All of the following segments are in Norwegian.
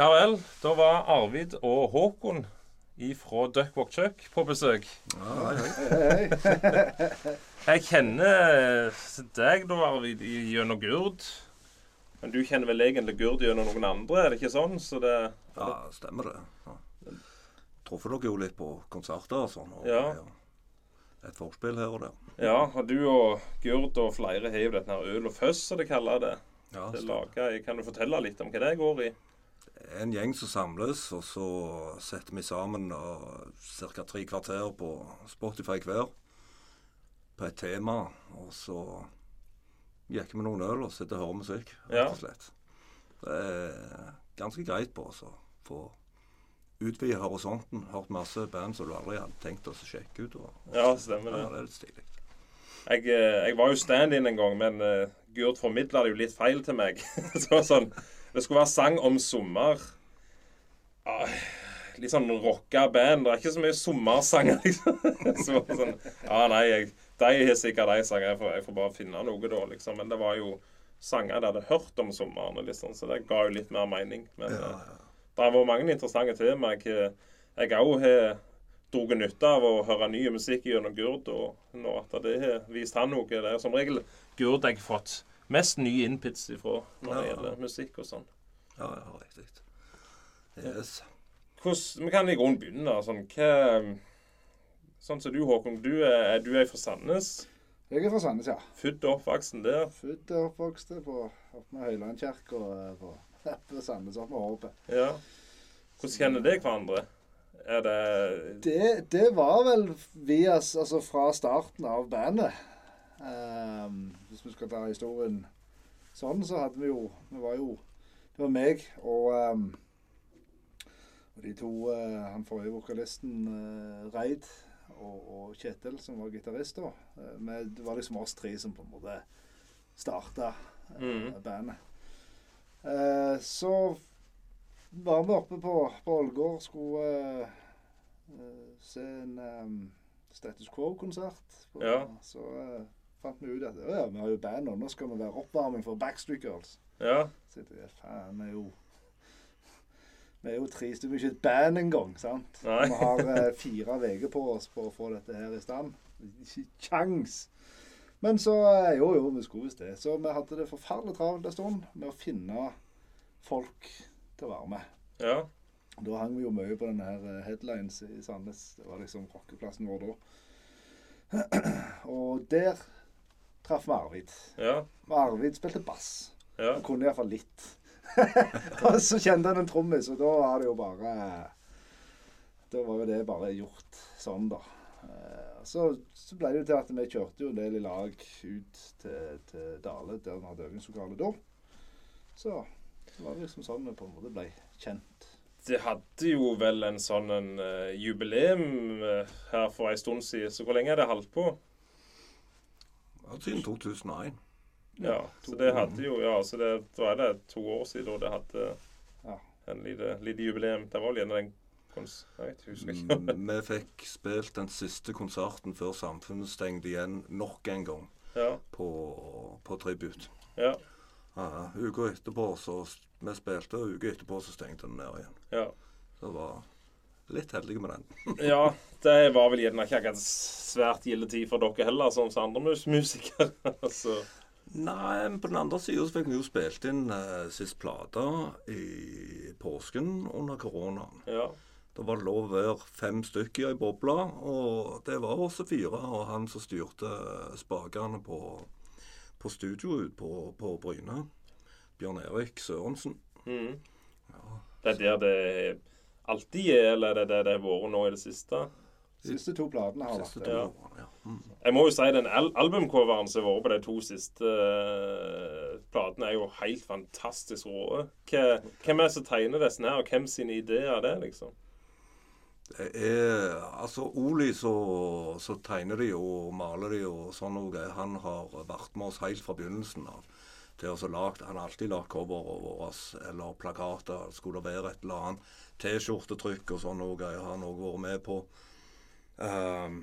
Ja vel. Da var Arvid og Håkon ifra Duckwalk Chuck på besøk. Ja, hei, hei. Jeg kjenner deg da, Arvid, i- gjennom Gurd. Men du kjenner vel egentlig Gurd gjennom noen andre, er det ikke sånn? Så det Ja, stemmer det. Ja. Truffet dere jo litt på konserter og sånn. Og Ja. Et forspill her og der. Ja, og du og Gurd og flere har jo dette her øl og føss, som de kaller det. Ja, det laget. kan du fortelle litt om hva det går i? En gjeng som samles, og så setter vi sammen ca. tre kvarter på Spotify hver på et tema. Og så jekker vi noen øl og sitter og hører musikk, rett og slett. Det er ganske greit på å få utvide horisonten. Hørt masse band som du aldri hadde tenkt å sjekke ut. Og, Ja, stemmer det. Ja, det er litt stilig. Jeg, eh, jeg var jo stand-in en gang, men uh, Gurd formidla det jo litt feil til meg. Så sånn Det skulle være sang om sommer. Ah, litt sånn rocka band. Det er ikke så mye sommersanger, liksom. Så sånn Ja, nei, jeg, de har sikkert de sanger. Jeg får, jeg får bare finne noe, da, liksom. Men det var jo sanger de hadde hørt om sommeren, liksom, så det ga jo litt mer mening. Men Ja, eh, ja. det har vært mange interessante tema. Jeg jeg òg har dratt nytte av å høre ny musikk gjennom Gurd, og nå at det har vist han noe. Det er som regel Gurd jeg har fått mest nye inputs ifra når det gjelder musikk og sånn. ja, ja riktig. Yes. Hvordan, Vi kan i grunnen begynne. da, Sånn, hva, sånn som du, Håkon. Du er, du er fra Sandnes. Jeg er fra Sandnes, ja. Født og oppvokst der. Født og oppvokst på oppe med Høylandkirka og på, på Sandnes opp med Håpet. Ja. Hvordan kjenner dere hverandre? Er det Det, det var vel via Altså fra starten av bandet. Ehm, hvis vi skal ta historien sånn, så hadde vi jo Vi var jo Det var meg og ehm, og de to eh, Han forrige vokalisten uh, Reid og, og Kjetil, som var gitarist da. Eh, det var liksom oss tre som på en måte starta Mhm. bandet. Eh, så var vi oppe på, på Ålgård, skulle eh, eh, se en um, Status Quo-konsert. Ja. Så eh, fant vi ut at «Å ja, vi har jo band, og nå skal vi være oppvarming for Backstreet Girls. Ja. Så jeg tenkte, faen, vi er jo vi er jo tre vi er ikke et band engang. sant? Nei. Vi har eh, fire uker på oss på å få dette her i stand. Ikke kjangs. Men så eh, Jo, jo, vi skulle visst det. Så vi hadde det forferdelig travelt en stund med å finne folk til å være med. Ja. Da hang vi jo mye på denne her eh, headlines i Sandnes. Det var liksom rockeplassen vår da. Og der traff vi Arvid. Ja. Arvid spilte bass. Ja. Han kunne iallfall litt. og så kjente han en trommis, og da var det jo bare Da var jo det bare gjort sånn, da. Eh, Så, så ble det jo til at vi kjørte jo en del i lag ut til, til Dale, der vi hadde øvingslokale da. Så det var liksom sånn vi på en måte ble kjent. Det hadde jo vel en sånn en, uh, jubileum uh, her for en stund siden. Så hvor lenge er det holdt på? Ja, siden 2001. Ja, så det hadde jo Ja, så det, da er det to år siden da det hadde Ja. en lite, lite jubileum. Det var vel gjerne den kons... Jeg vet, husker ikke. Mm, Vi fikk spilt den siste konserten før samfunnet stengte igjen nok en gang Ja. på, på tribut. Ja. Ja, Uka etterpå så Vi spilte, og uka etterpå så stengte den ned igjen. Ja. Så det var litt heldige med den. ja. Det var vel gjerne ikke akkurat svært gilde tid for dere heller, som andre mus musikere. altså. Nei, men på den andre sida fikk vi jo spilt inn eh, sist plate i påsken under koronaen. ja. Da var det lov å være fem stykker i ei boble, og det var også fire. Og han som styrte spakene på, på studioet på, på Bryne, Bjørn Erik Sørensen. Mm. Det er der det alltid er, eller er det det det har vært nå i det siste? De siste to platene har vært det. Ja. Mm. Jeg må jo si den al albumcoveren som har vært på de to siste eh, platene, er jo helt fantastisk rå. Hvem er det som tegner disse her, og hvem sine ideer er det, liksom? Det er Altså, Oli så, så tegner de og maler de og sånn noe. Han har vært med oss helt fra begynnelsen av. Til å lage han har alltid lagd over oss eller plakater. Skulle det være et eller annet T-skjortetrykk og sånn noe jeg har noe vært med på. Um,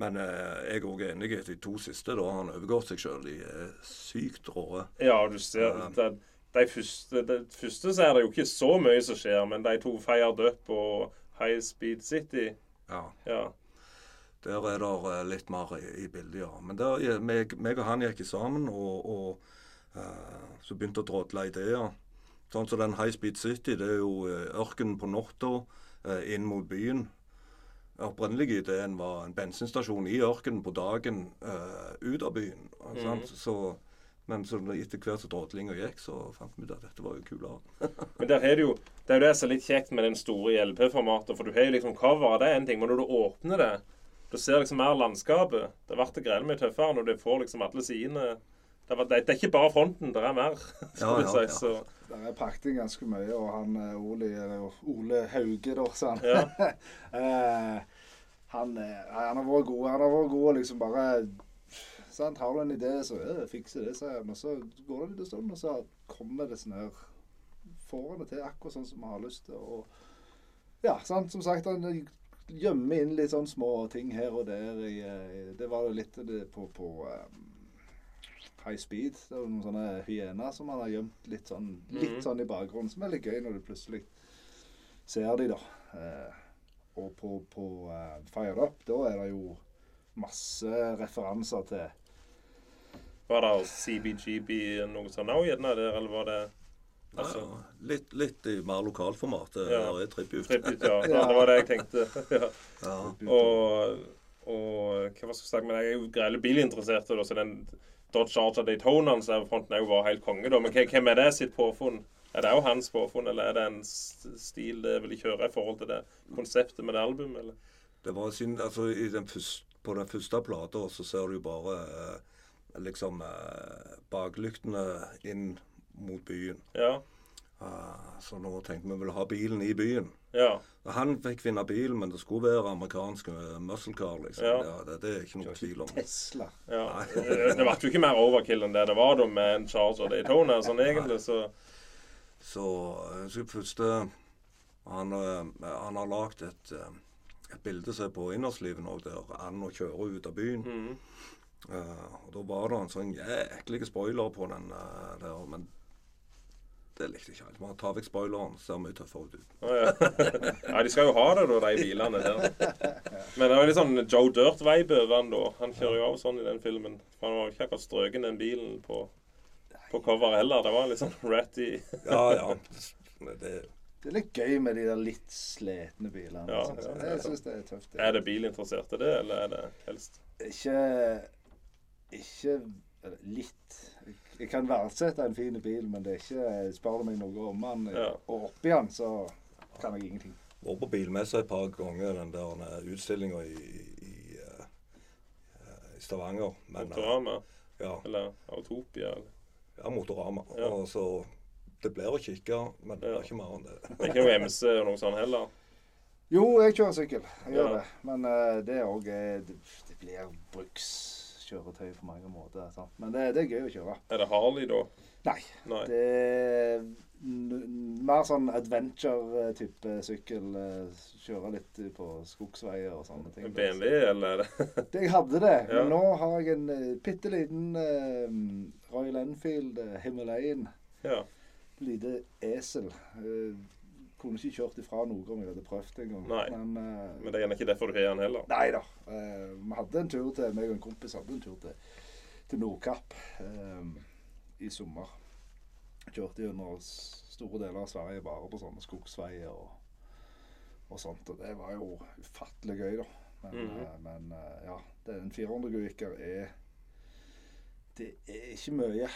men eh, jeg er òg enig i de to siste da har han overgått seg sjøl. De er sykt rå. Ja, du ser um, det, de første, de første så er det jo ikke så mye som skjer, men de to Fired Up og High Speed City Ja. Ja. Der er det eh, litt mer i, i bildet, ja. Men der, meg, meg og han gikk sammen, og, og eh, så begynte å drodle ideer. Sånn som den High Speed City, det er jo eh, ørkenen på natta eh, inn mot byen. Opprinnelige ideen var en bensinstasjon i ørkenen på dagen ut av byen. sant? Så, men så etter hvert som drodlinga gikk, så fant vi ut at dette var jo kulere. Men der er det jo Det er jo det som er litt kjekt med den store LP-formatet. For du har jo liksom cover, det er en ting, men når du åpner det, du ser liksom mer landskapet. Det blir greiene mye tøffere når du får liksom alle sidene. Det, var- det, det er ikke bare fronten, det er mer. skal Ja, ja, si, Der er pakket inn ganske mye, og han eh, Ole, eller Ole Hauge, da, sa han. Ja. eh, han, eh, han har vært god. Han har vært god og liksom bare sant? Har du en idé, så fikser det, sier han. Og så går det litt liten stund, og så kommer det sånn her Får han det til akkurat sånn som vi har lyst til. Og ja, sant. Som sagt, han gjemmer inn litt sånn små ting her og der. I, i, det var jo litt det på, på um, High Speed. Det er noen sånne hyener som han har gjemt litt sånn, litt mm. sånn i bakgrunnen, som er litt gøy når du plutselig ser de, da. Eh, og på, på uh, Fired Up, da er det jo masse referanser til var det CBGB noe sånt òg, gjerne der, eller var det altså, Ja, litt, litt i mer lokalformat. Det Ja. der er tribute. Tribute, ja. ja. Det var det jeg tenkte. Ja. Ja. Og, og hva var det jeg skulle si, men jeg er jo grelle bilinteressert, så den Dodge Charger Daytonaen som fronten, òg var helt konge, da. Men hvem er det sitt påfunn? Er det òg hans påfunn, eller er det en stil det vil kjøre i forhold til det konseptet med det albumet, eller? Det var synd, altså i den første, På den første plata så ser du bare eh, liksom eh, baklyktene inn mot byen. Ja. Eh, så nå tenkte vi ville ha bilen i byen. Ja. Han fikk finne bil, men det skulle være amerikansk eh, muscle car. liksom. Ja. Ja, det, det er ikke noe tvil om. Tesla. ja. Det ble jo ikke mer overkill enn det det var da med en Charger Daytona, sånn egentlig, så Så jeg husker første Han, eh, han har lagd et, eh, et bilde som er på innerslivet nå, der han kjører ut av byen. Mm. Uh, og Da var det en sånn jæklig spoiler på den uh, der, men det likte jeg ikke helt. Man tar vekk spoileren, ser mye tøffere ut. Å, ja. ja, de skal jo ha det, da, de bilene der. Men det er jo litt sånn Joe Dirt-vibe over han da. Han kjører jo av sånn i den filmen. For han var jo ikke akkurat strøken, den bilen, på, på cover heller. Det var litt sånn ratty. Ja, ja. Det, Det er litt gøy med de der litt sletne bilene. Ja, sånn, ja, ja. Jeg syns det er tøft. Er det bilinteresserte, det, eller er det helst Ikke Ikke litt. Jeg kan verdsette en fin bil, men det er ikke Spør du meg noe om den, Ja. og oppi den, så kan jeg ingenting. Vært på bilmessa et par ganger, den der utstillinga i, i, eh, i Stavanger. Men, eh, Motorama? ja, Eller Autopia? Eller. ja, Motorama. Ja. Og så Det blir å kikke, men det Ja. er ikke mer enn det. Det er ikke noe MC og noe sånt heller? Jo, jeg kjører sykkel. Jeg gjør det. Men uh, det òg det, det blir brukskjøretøy på mange måter. Sant? Men det, det er gøy å kjøre. Er det Harley, da? Nei. Nei. Det er mer sånn adventure-type sykkel. eh, Kjøre litt på skogsveier og sånne ting. BMW, eller er det jeg hadde det. Ja. Men nå har jeg en uh, bitte liten uh, Royal Enfield uh, Himalayan. Ja. Lite esel. Eh, kunne ikke kjørt ifra noe om jeg hadde prøvd engang. Men, uh, Men det er gjerne ikke derfor du har den heller. Nei da. Uh, vi hadde en tur til meg og en kompis hadde en tur til, til Nordkapp uh, i sommer. Kjørte gjennom store deler av Sverige bare på sånne skogsveier og, og sånt. Og det var jo ufattelig gøy, da. Men, Mhm. eh, men ja, den 400-guiker er Det er ikke mye.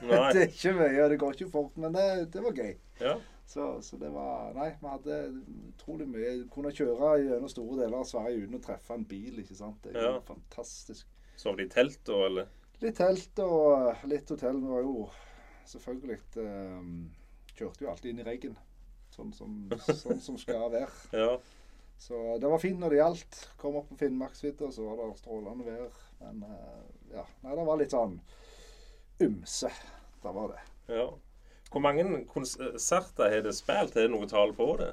Det er ikke mye, og det går ikke fort, men det, det var gøy. Ja. Så, så det var Nei, vi hadde utrolig mye Kunne kjøre gjennom store deler av Sverige uten å treffe en bil, ikke sant. Det er Ja. fantastisk. Sov de i telt da, eller? Litt telt og litt hotell. Vi var jo selvfølgelig um, Kjørte jo alltid inn i regn. Sånn som, sånn som skal være. Ja. Så det var fint når det gjaldt. Kom opp på Finnmarksvidda, så var det strålende vær. Men eh, ja, nei, det var litt sånn ymse. Det var det. ja. Hvor mange konserter har det spilt? Er det noe tall på det?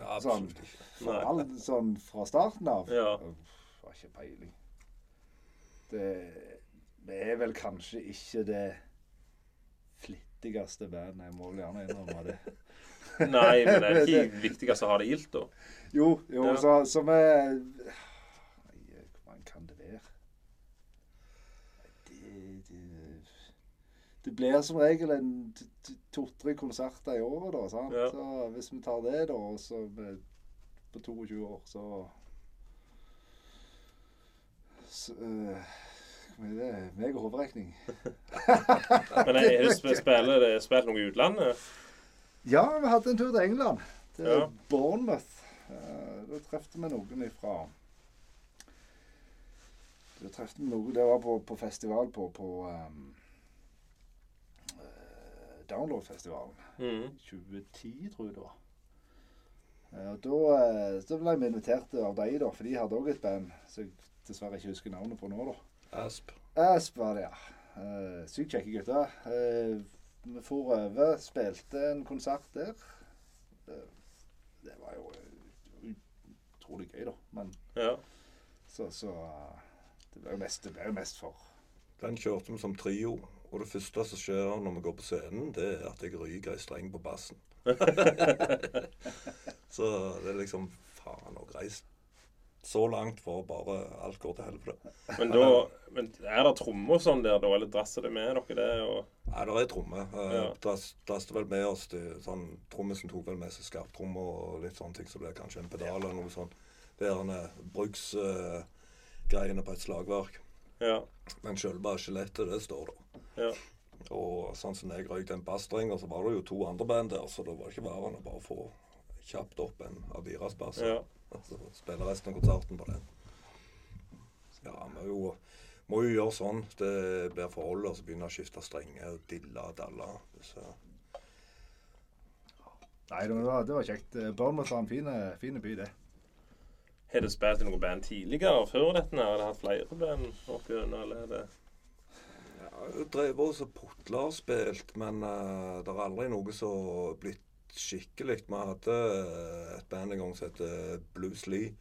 Ja, Sånn, absolutt ikke. for all, sånn fra starten av. Ja. Uff, Har ikke peiling. Det, det er vel kanskje ikke det flittigste bandet. Jeg må vel gjerne innrømme det. Nei, men er det ikke viktigst å ha det gildt, da? Jo, jo, Ja. så, så vi Nei, Hvor mange kan det være? Det, det, det blir som regel en to-tre konserter i året, da. sant? Ja. Så hvis vi tar det, da, og så med, på 22 år, så så, øh, er det? Meg og hoderegning. Men jeg du sp- spiller det- spilt noe i utlandet? Ja, vi hadde en tur til England. Til Ja. Bournemouth. Eh, Da traff vi noen ifra Da traff vi noen Det var på, på festival på, på um, eh, Download-festivalen. Mm. 2010, tror jeg det var. Eh, Og da, eh, da ble vi invitert av dem, da, for de hadde òg et band som jeg dessverre ikke husker navnet på nå. da. Asp. Asp var det, ja. Uh, Sykt kjekke gutter. Eh, vi for over, spilte en konsert der. Eh, det var jo eh, utrolig gøy, da. Men Ja. så, så eh, det ble jo mest, det ble jo mest for Den kjørte vi som trio. Og det første som skjer når vi går på scenen, det er at jeg ryker ei streng på bassen. så det er liksom Faen òg. Reist så langt for bare alt går til helvete. Men da men er det trommer og sånn der, da? Eller drasser det med dere det? Og, Nei, det er tromme. Uh, Ja. Dastet vel med oss til sånn Trommisen tok vel med seg skarptrommer og litt sånne ting, så det er kanskje en pedal eller noe sånt. Det er bruksgreiene på et slagverk. Ja. Men selve skjelettet, det står der. Ja. Og sånn som jeg røyk den bassstrengen, så var det jo to andre band der, så det var ikke verre enn å bare få kjapt opp en av deres ja. Så spille resten av konserten på den. Ja, vi jo, må jo gjøre sånn. Det blir forholdet, og så begynne å skifte strenger og dille og dalle. Så, Nei, det var, det var kjekt. Bournemouth var en fin by, det. Har du spilt i noe band tidligere, før dette? Har du hatt flere band opp gjennom, eller er det ja, jeg drev også putla og spilt, men uh, det er aldri noe som har blitt skikkelig. Vi hadde eh, et band en gang som heter Blues Lee.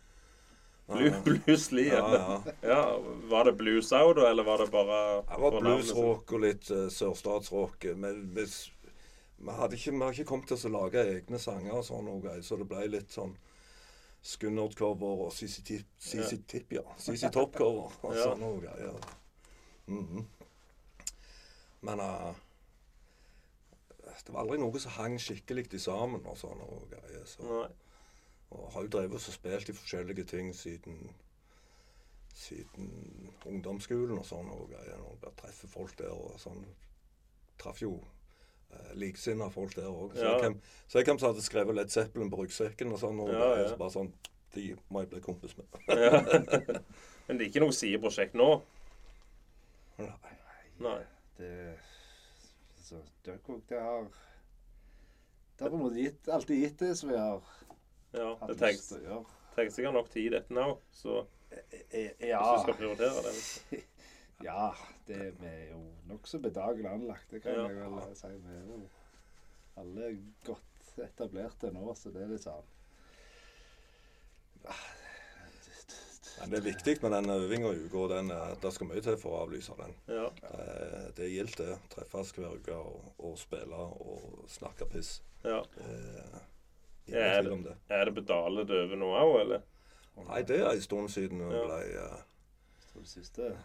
Blu- Blues Lee? Ja, ja. ja. Var det blues òg, da, eller var det bare Det var bluesrock og litt uh, sørstatsrock. Men vi, vi, hadde ikke, vi har ikke kommet til å lage egne sanger og sånn, så det ble litt sånn Skunnerd-cover og CC Tip, ja. CC Top-cover og Ja. sånne greier. greier. -hmm. Men uh, det var aldri noe som hang skikkelig sammen og sånne greier. Så. Og har jo drevet og spilt i forskjellige ting siden siden ungdomsskolen og sånn. og jeg bare treffer folk der og sånn. Traff jo likesinnede folk der òg. Så, Ja. så jeg hvem som hadde skrevet Led Zeppelin på ryggsekken og sånn. Og Ja, ja. så bare sånn, De må jeg bli kompis med. Ja. Men det er ikke noe sideprosjekt nå? Nei. Nei. Det Så Duckwork, det har Det har på en måte gitt, alltid gitt det som vi har Ja, hatt det lyst til å gjøre. tar sikkert nok tid dette nå, så Eh, hvis Ja. du skal prioritere det. Ja, det vi er jo nokså bedagelig anlagt, det kan Ja. jeg vel eh, si. Vi er jo alle godt etablerte nå, så det er litt sånn Men det er viktig med den øvinga i uka. eh, Det skal mye til for å avlyse den. Ja. Det, Det gjelder det. Treffes hver uke og, og spille og snakke piss. ja. Eh, er tvil det. Er det pedale døve nå òg, eller? Nei, det er en stund siden hun Ja. ble eh, Så det siste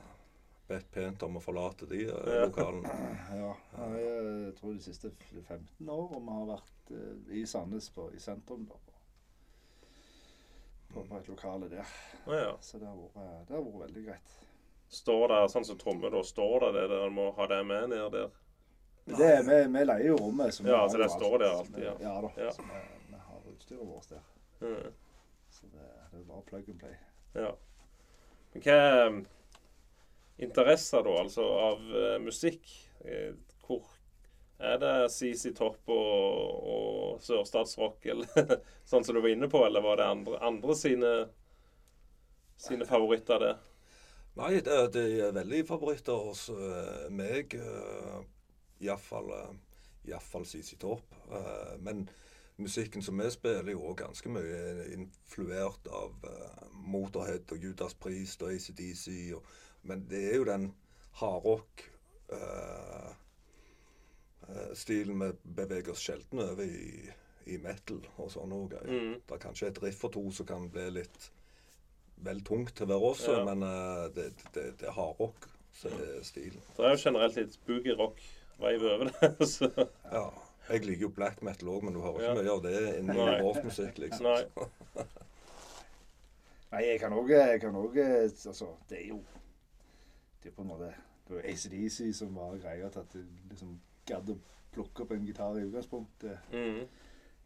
bedt pent om å forlate de eh, Ja. lokalene. Ja. Jeg tror de siste 15 år og vi har vært eh, i Sandnes, på, i sentrum, da. På, på, på et lokale der. Ja. Så det har vært, det har vært veldig greit. Står det sånn som tromme, da står det det dere må ha det med ned der? Det, er- vi, vi leier jo rommet. Så Ja, så det står alt. der alltid, ja. Ja da. Ja. Så vi, vi har utstyret vårt der. Mm. Så det, det er bare plug and play. Ja. Men hva interesser, da, altså, av uh, musikk? Eh, hvor er det CC Topp og, og sørstatsrock, eller sånn som du var inne på, eller var det andre, andre sine, sine favoritter, det? Nei, det, det er veldig favoritter hos uh, meg. Uh, Iallfall uh, CC Topp. Uh, men musikken som vi spiller, er jo ganske mye influert av uh, Motorhead og Judas Priest og ACDC. Og, men det er jo den hardrock uh, eh, stilen vi beveger oss sjelden over i, i metal og sånne greier. Mm. Det er kanskje et riff og to som kan bli litt vel tungt til å være oss, Ja. men uh, det, det, det er hardrock som er stilen. Det er jo generelt litt boogie-rock-vibe over det. så Ja. Jeg liker jo black metal òg, men du hører Ja. ikke mye av det inni rockmusikk, liksom. Nei. Nei, jeg kan òg Jeg kan òg Altså, det er jo Det er på en måte Det var ACDC som var greia til at du liksom gadd å plukke opp en gitar i utgangspunktet. Mm.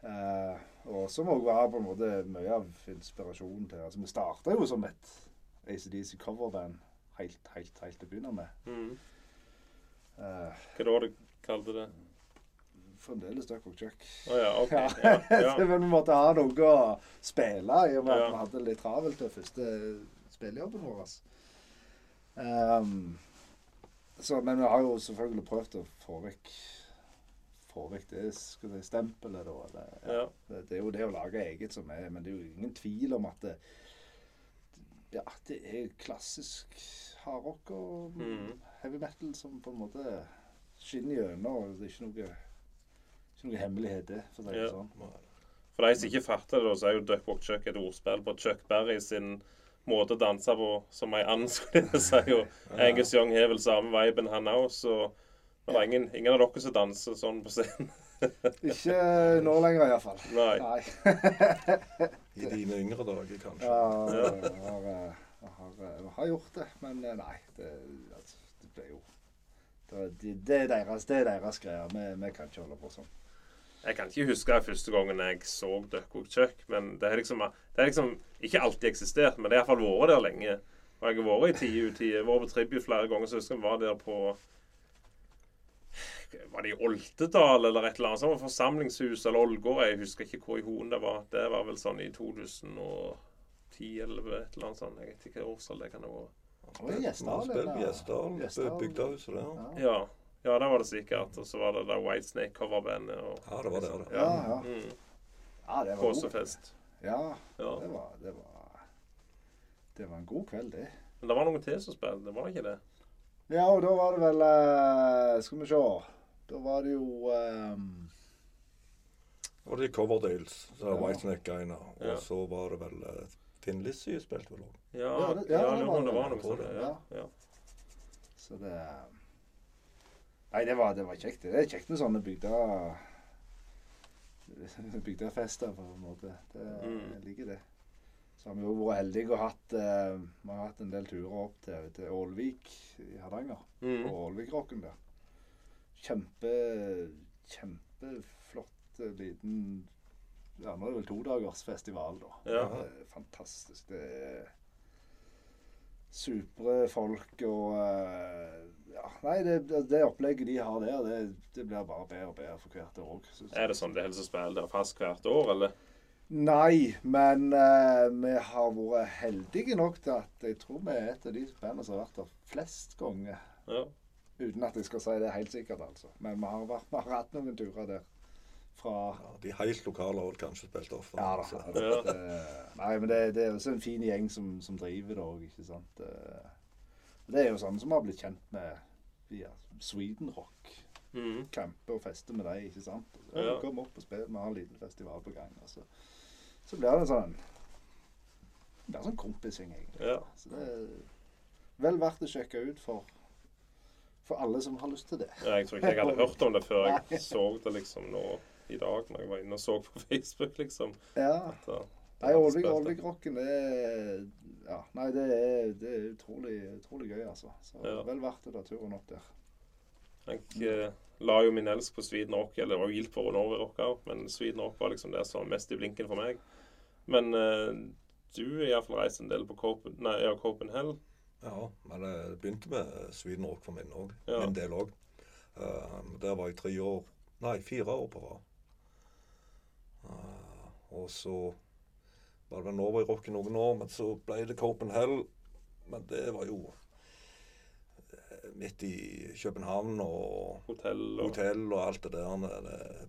Uh, og som òg var på en måte mye av inspirasjonen til Altså, vi starta jo som et ACDC coverband helt, helt, helt til å begynne med. Mm. Uh, Hva da du kalte det? fremdeles Duck og Chuck. Å ja, OK. Ja. Ja. Men vi måtte ha noe å spille i og med at vi hadde det litt travelt til første spillejobben vår. Um, så, men vi har jo selvfølgelig prøvd å få vekk få vekk det skal si, stempelet, da. Eller, ja. Det, det er jo det å lage eget som er Men det er jo ingen tvil om at det, ja, det er klassisk hardrock og Mm. heavy metal som på en måte skinner gjennom. Det er ikke noe, ikke noe hemmelighet, det, for å si det Ja. sånn. For de som ikke fatter det, så er jo Duck Walk Chuck et ordspill på Chuck Berry sin måte å danse på som ei and, skulle jeg si. Og Angus Young har vel samme viben, han òg, så det var ingen, ingen av dere som danser sånn på scenen. Ikke nå lenger, iallfall. Nei. Nei. I dine yngre dager, kanskje. Ja, jeg har, jeg har, jeg har gjort det, men eh, nei. Det, altså, det ble jo det, det, det er deres, det er deres greier. Vi, vi kan ikke holde på sånn. Jeg kan ikke huske første gangen jeg så Walk Chuck, men det har liksom, liksom ikke alltid eksistert, men det har iallfall vært der lenge. Og jeg har vært i tide ut tid. Vært på Tribby flere ganger, så jeg husker jeg var der på Var det i Oltedal eller et eller annet sånt? Forsamlingshus eller Ålgård. Jeg husker ikke hvor i Hoen det var. Det var vel sånn i 2010 eller et eller annet sånt. Jeg vet ikke hva årstall det kan ha vært. Og Gjesdal, eller? Gjesdal, Gjesdal. bygdehuset der. Ja. Ja. Ja, det var det sikkert. Og så var det da Whitesnake coverbandet. Og, Ja, det var det, det. Ja, ja. Mm. ja, det var Kåsefest. Ja, Ja. det var, det var Det var en god kveld, det. Men det var noen til som spilte, det var ikke det? Ja, og da var det vel uh, Skal vi se. Da var det jo um... Og de Coverdales, så er Ja. Whitesnake-greiene. Og Ja. så var det vel uh, Thin Lizzie spilte vel òg. Ja, Ja, det- ja, ja, det var det det. var noe sånt. Ja, ja. Så det Nei, det var, det var kjekt. Det er kjekt med sånne bygda bygdefester, på en måte. Det, Mm. Jeg liker det. Så har vi jo vært heldige og hatt eh, Vi har hatt en del turer opp til, til Ålvik i Hardanger. Mm. På Ålvikrocken der. Kjempe Kjempeflott eh, liten Ja, nå er det vel todagersfestival, da. Ja. Det fantastisk. Det er supre folk og eh, ja, Nei, det, det- opplegget de har der, det, det blir bare bedre og bedre for hvert år. òg. Er det sånn det helsespill der fast hvert år, eller? Nei, men uh, vi har vært heldige nok til at jeg tror vi er et av de bandene som har vært der flest ganger. Ja. Uten at jeg skal si det helt sikkert, altså. Men vi har, vært, vi har hatt noen turer der fra Ja, de helt lokale har kanskje spilt ofte. Ja da. så- Ja. Det, nei, men det, det er også en fin gjeng som, som driver det òg, ikke sant. Det, det er jo sånne som har blitt kjent med via Sweden Rock. Mm. Campe og feste med dem, ikke sant. Så, Ja. Kom opp og spill, vi har en liten festival på gang. Og så, så blir det sånn Det er sånn kompising, egentlig. Ja. Så det er vel verdt å sjekke ut for, for alle som har lyst til det. ja. Jeg tror ikke jeg hadde hørt om det før jeg så det liksom nå i dag, når jeg var inne og så på Facebook, liksom. Ja. At, uh, Nei. Ålvik-rocken, det er Ja, nei, det er, det er utrolig, utrolig gøy, altså. Så Ja. vel verdt det, da, turen opp der. Jeg eh, la jo min elsk på Sweden Rock, eller det var jo gildt for Norway Rock òg, men Sweden Rock var liksom det som var mest i blinken for meg. Men uh, du har iallfall reist en del på Copen, nei, ja, Copenhagen. Ja, men det begynte med Sweden Rock for min òg. Ja. Min del òg. der var jeg tre år Nei, fire år på rad. Eh, og så var det vel Rock i noen år, men så ble det Copenhagen. Men det var jo eh, midt i København og Hotell og hotell og alt det der. Det,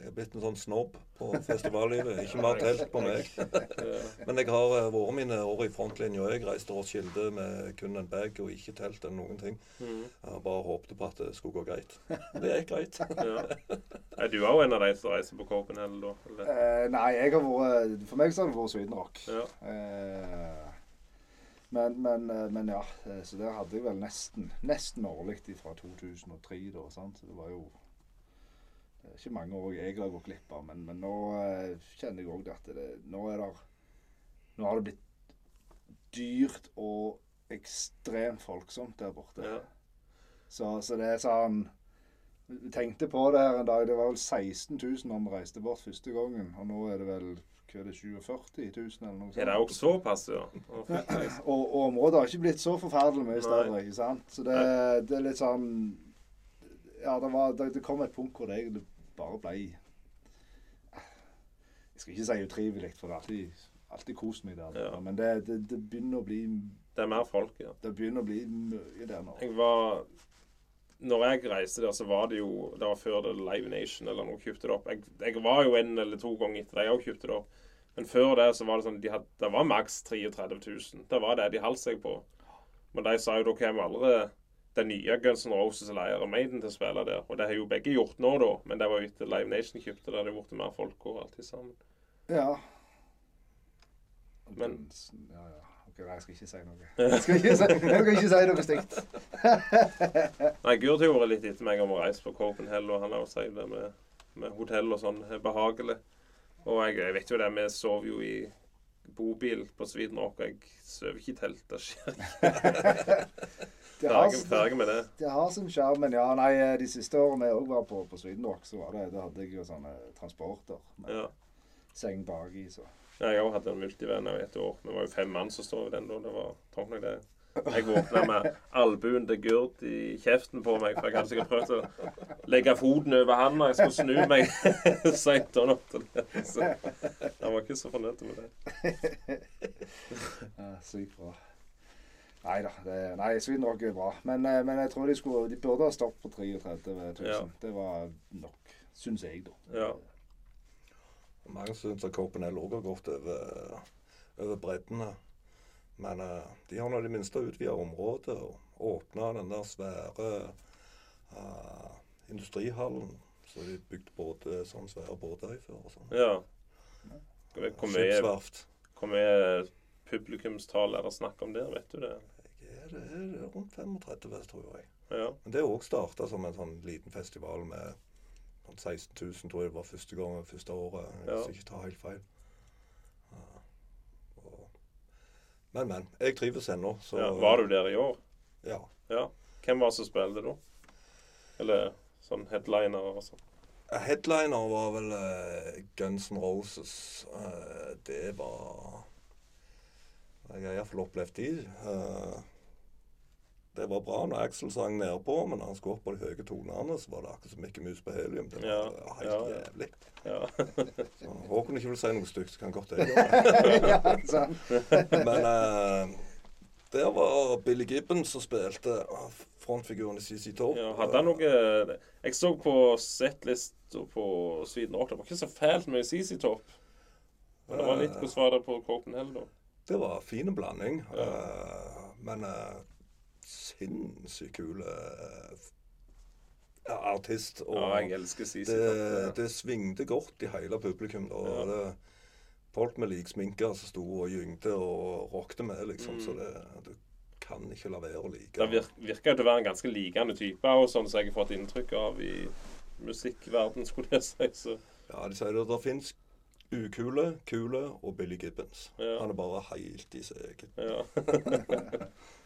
jeg blitt en sånn snobb på festivallivet. Ikke mer telt på meg. Men jeg har eh, vært mine år i frontlinja. Jeg reiste og skilte med kun en bag og ikke telt eller noen ting. Mm. Jeg bare håpte på at det skulle gå greit. Det gikk greit. Ja. Er du òg en av de som reiser på Copenhagen, da? Eller? Eh, nei, jeg har vært For meg så har det vært Sweden Rock. Ja. Eh, men, men, eh, men ja. eh, Så der hadde jeg vel nesten nesten årlig fra 2003, da. Sant? Det var jo ikke mange år jeg har gått glipp av. Men, men nå eh, kjenner jeg òg at det, nå er det Nå har det blitt dyrt og ekstremt folksomt der borte. Ja. Så, så det er sånn Vi tenkte på det her en dag. Det var vel 16 000 når vi reiste bort første gangen. Og nå er det vel hva er det, 47 000 eller noe sånt. Er det òg såpass, ja? Og, og området har ikke blitt så forferdelig mye større. Ikke sant? Så det, det er litt sånn Ja, det, var, det, det kom et punkt hvor det egentlig bare ble Jeg skal ikke si utrivelig, for det har alltid, alltid kost meg der. Ja. Men det, det, det begynner å bli Det er mer folk, ja. Det begynner å bli mye der nå. Jeg var Når jeg reiste der, så var det jo Det var før det Live Nation eller noe kjøpte det opp. Jeg, jeg var jo en eller to ganger etter de òg kjøpte det opp. Men før det så var det sånn de hadde, Det var maks 33 000. Det var det de holdt seg på. Men de sa jo da kommer aldri den nye Guns N' Roses eller Iron Maiden til å spille der. Og det har jo begge gjort nå, da. Men det var jo etter Live Nation kjøpte det. Det har blitt mer folk og alt sammen. Ja. Men- Ja, ja. Ok, nei, jeg skal ikke si noe. Jeg skal ikke si, jeg skal ikke si noe stygt. Nei, Gurd har vært litt etter meg om å reise på Copenhagen, og han har jo sagt det med, med hotell og sånn er behagelig. Og jeg, jeg vet jo det, vi sover jo i bobil på Sweden Rock, og jeg sover ikke i telt. Det skjer ikke. Det har, Ferdig, med det. det har sin sjarm, men ja, nei, de siste årene jeg òg var på, på Sweden Rock, så var det, da hadde jeg jo sånne transporter med Ja. seng baki, så Ja, Jeg òg hadde en multivenn i et år. Vi var jo fem mann som stod i den da. Det var tungt nok, det. Jeg våkna med albuen til Gurd i kjeften på meg, for jeg hadde sikkert prøvd å legge foten over han når jeg skulle snu meg seint om natta. Så han var ikke så fornøyd med det. ja, sykt bra. Nei da. Nei, Sweden Rock er bra. Men, eh, men jeg tror de, skulle, de burde ha stoppet på 33 000. Ja. Det var nok, syns jeg, da. Ja. Mange syns at Copenhagen også har gått over, over breddene. Men eh, de har nå i det minste utvida området og åpna den der svære uh, industrihallen. Så de bygde både sånn svære båter i før og sånn. ja. Hvor mye publikumstall er det snakk om der, vet du det? Er, det er rundt 35, tror jeg. Ja. Men det òg starta som en sånn liten festival med sånn 16 000, tror jeg det var første gang, første året. Hvis jeg ikke tar helt feil. Men, men. Jeg trives ennå. Ja. Var du der i år? Ja. Ja. Hvem var det som spilte da? Eller sånn headliner og sånn? Headliner var vel eh, Guns N' Roses. Eh, det var Jeg har iallfall opplevd de. Eh, det var bra når Axel sang nedpå, men når han skulle opp på de høye tonene, så var det akkurat som Mikke Mus på helium. Det var Ja, helt ja, jævlig. Ja. Så Håkon ikke vil si noe stygt, så kan godt jeg gjøre det. Men uh, der var Billy Gibbons som spilte ah, frontfiguren i CC Top. ja. Hadde han noe Jeg så på settlista på Sweden Rock. Det var ikke så fælt med CC Top. Men det var litt Hvordan var det på Copenhagen, da? Det var fin blanding. Ja. eh, men uh, sinnssykt kul eh, ja, artist. Og Ja, jeg elsker Sisi. det, det svingte godt i hele publikum. Da. Ja. Det, folk med lik sminke som sto og gyngte og rockte med, liksom. Mm. Så det, du kan ikke la være å like. Det vir virker jo til å være en ganske likende type, og sånn som jeg har fått inntrykk av i musikkverden, skulle jeg si. Så Ja, de sier det. Det fins ukule, kule og Billy Gibbons. Ja. Han er bare helt i seg. Ja.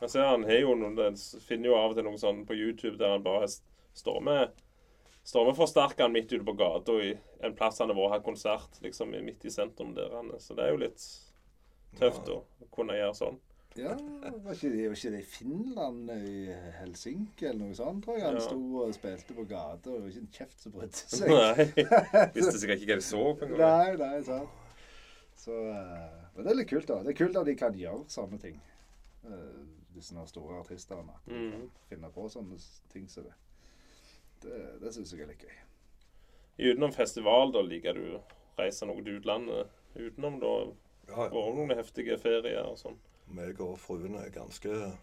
Jeg ser han har jo noen den finner jo av og til noe sånn på YouTube der han bare står med Stormeforsterkeren forsterkeren midt ute på gata i en plass han har vært hatt konsert, liksom midt i sentrum der han er. Så det er jo litt tøft Ja. å kunne gjøre sånn. Ja, var ikke, det, var ikke det i Finland, i Helsinki eller noe sånt, tror jeg? Han Ja. sto og spilte på gata, og det var ikke en kjeft som brydde seg. Nei. Visste sikkert ikke hva de så på engang. Nei, nei, sant. Så eh, Men det er litt kult, da. Det er kult at de kan gjøre sånne ting. Uh, disse store artistene. At de Mhm. kan finne på sånne ting som det. Det, det syns jeg er litt gøy. Utenom festival, da liker du å reise noe til utlandet? Utenom da Ja, ja. noen heftige ferier og sånn? meg og fruen er ganske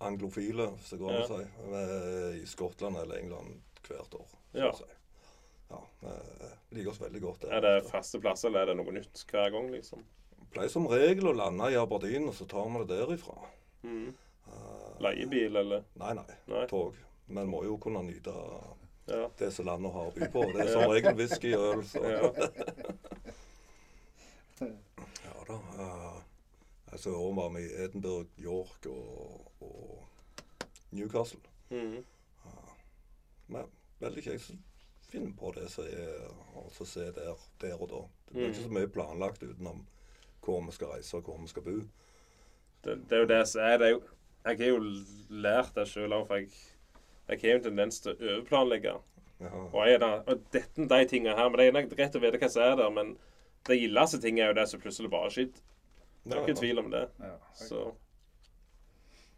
anglofile, hvis det går an å si. Vi er i Skottland eller England hvert år. så Ja. si. Ja, vi liker oss veldig godt der. Er det faste plasser, eller er det noe nytt hver gang, liksom? Pleier som regel å lande i Aberdeen, og så tar vi det derifra. Mm. Eh, Leiebil, eller? Nei, nei. Nei. Tog. Men må jo kunne nyte Ja. det som landet har å by på. Det er som regel whisky og øl, så ja. Ja da. Uh, altså, I år var vi i Edinburgh, York og, og Newcastle. Mm. Men veldig kjekt å finne på det som er å se der, der og da. Det blir Mm. ikke så mye planlagt utenom hvor vi skal reise og hvor vi skal bo. Det, det er jo det som er det er jo, Jeg har jo lært det sjøl òg, for jeg, jeg har jo en tendens til å overplanlegge. Ja, Og, jeg er da, og dette, de tingene her, men Det er nok greit å vite hva som er der, men det gildeste ting er jo det som plutselig bare skjedde. Det er ikke ja. tvil om det. Ja. Så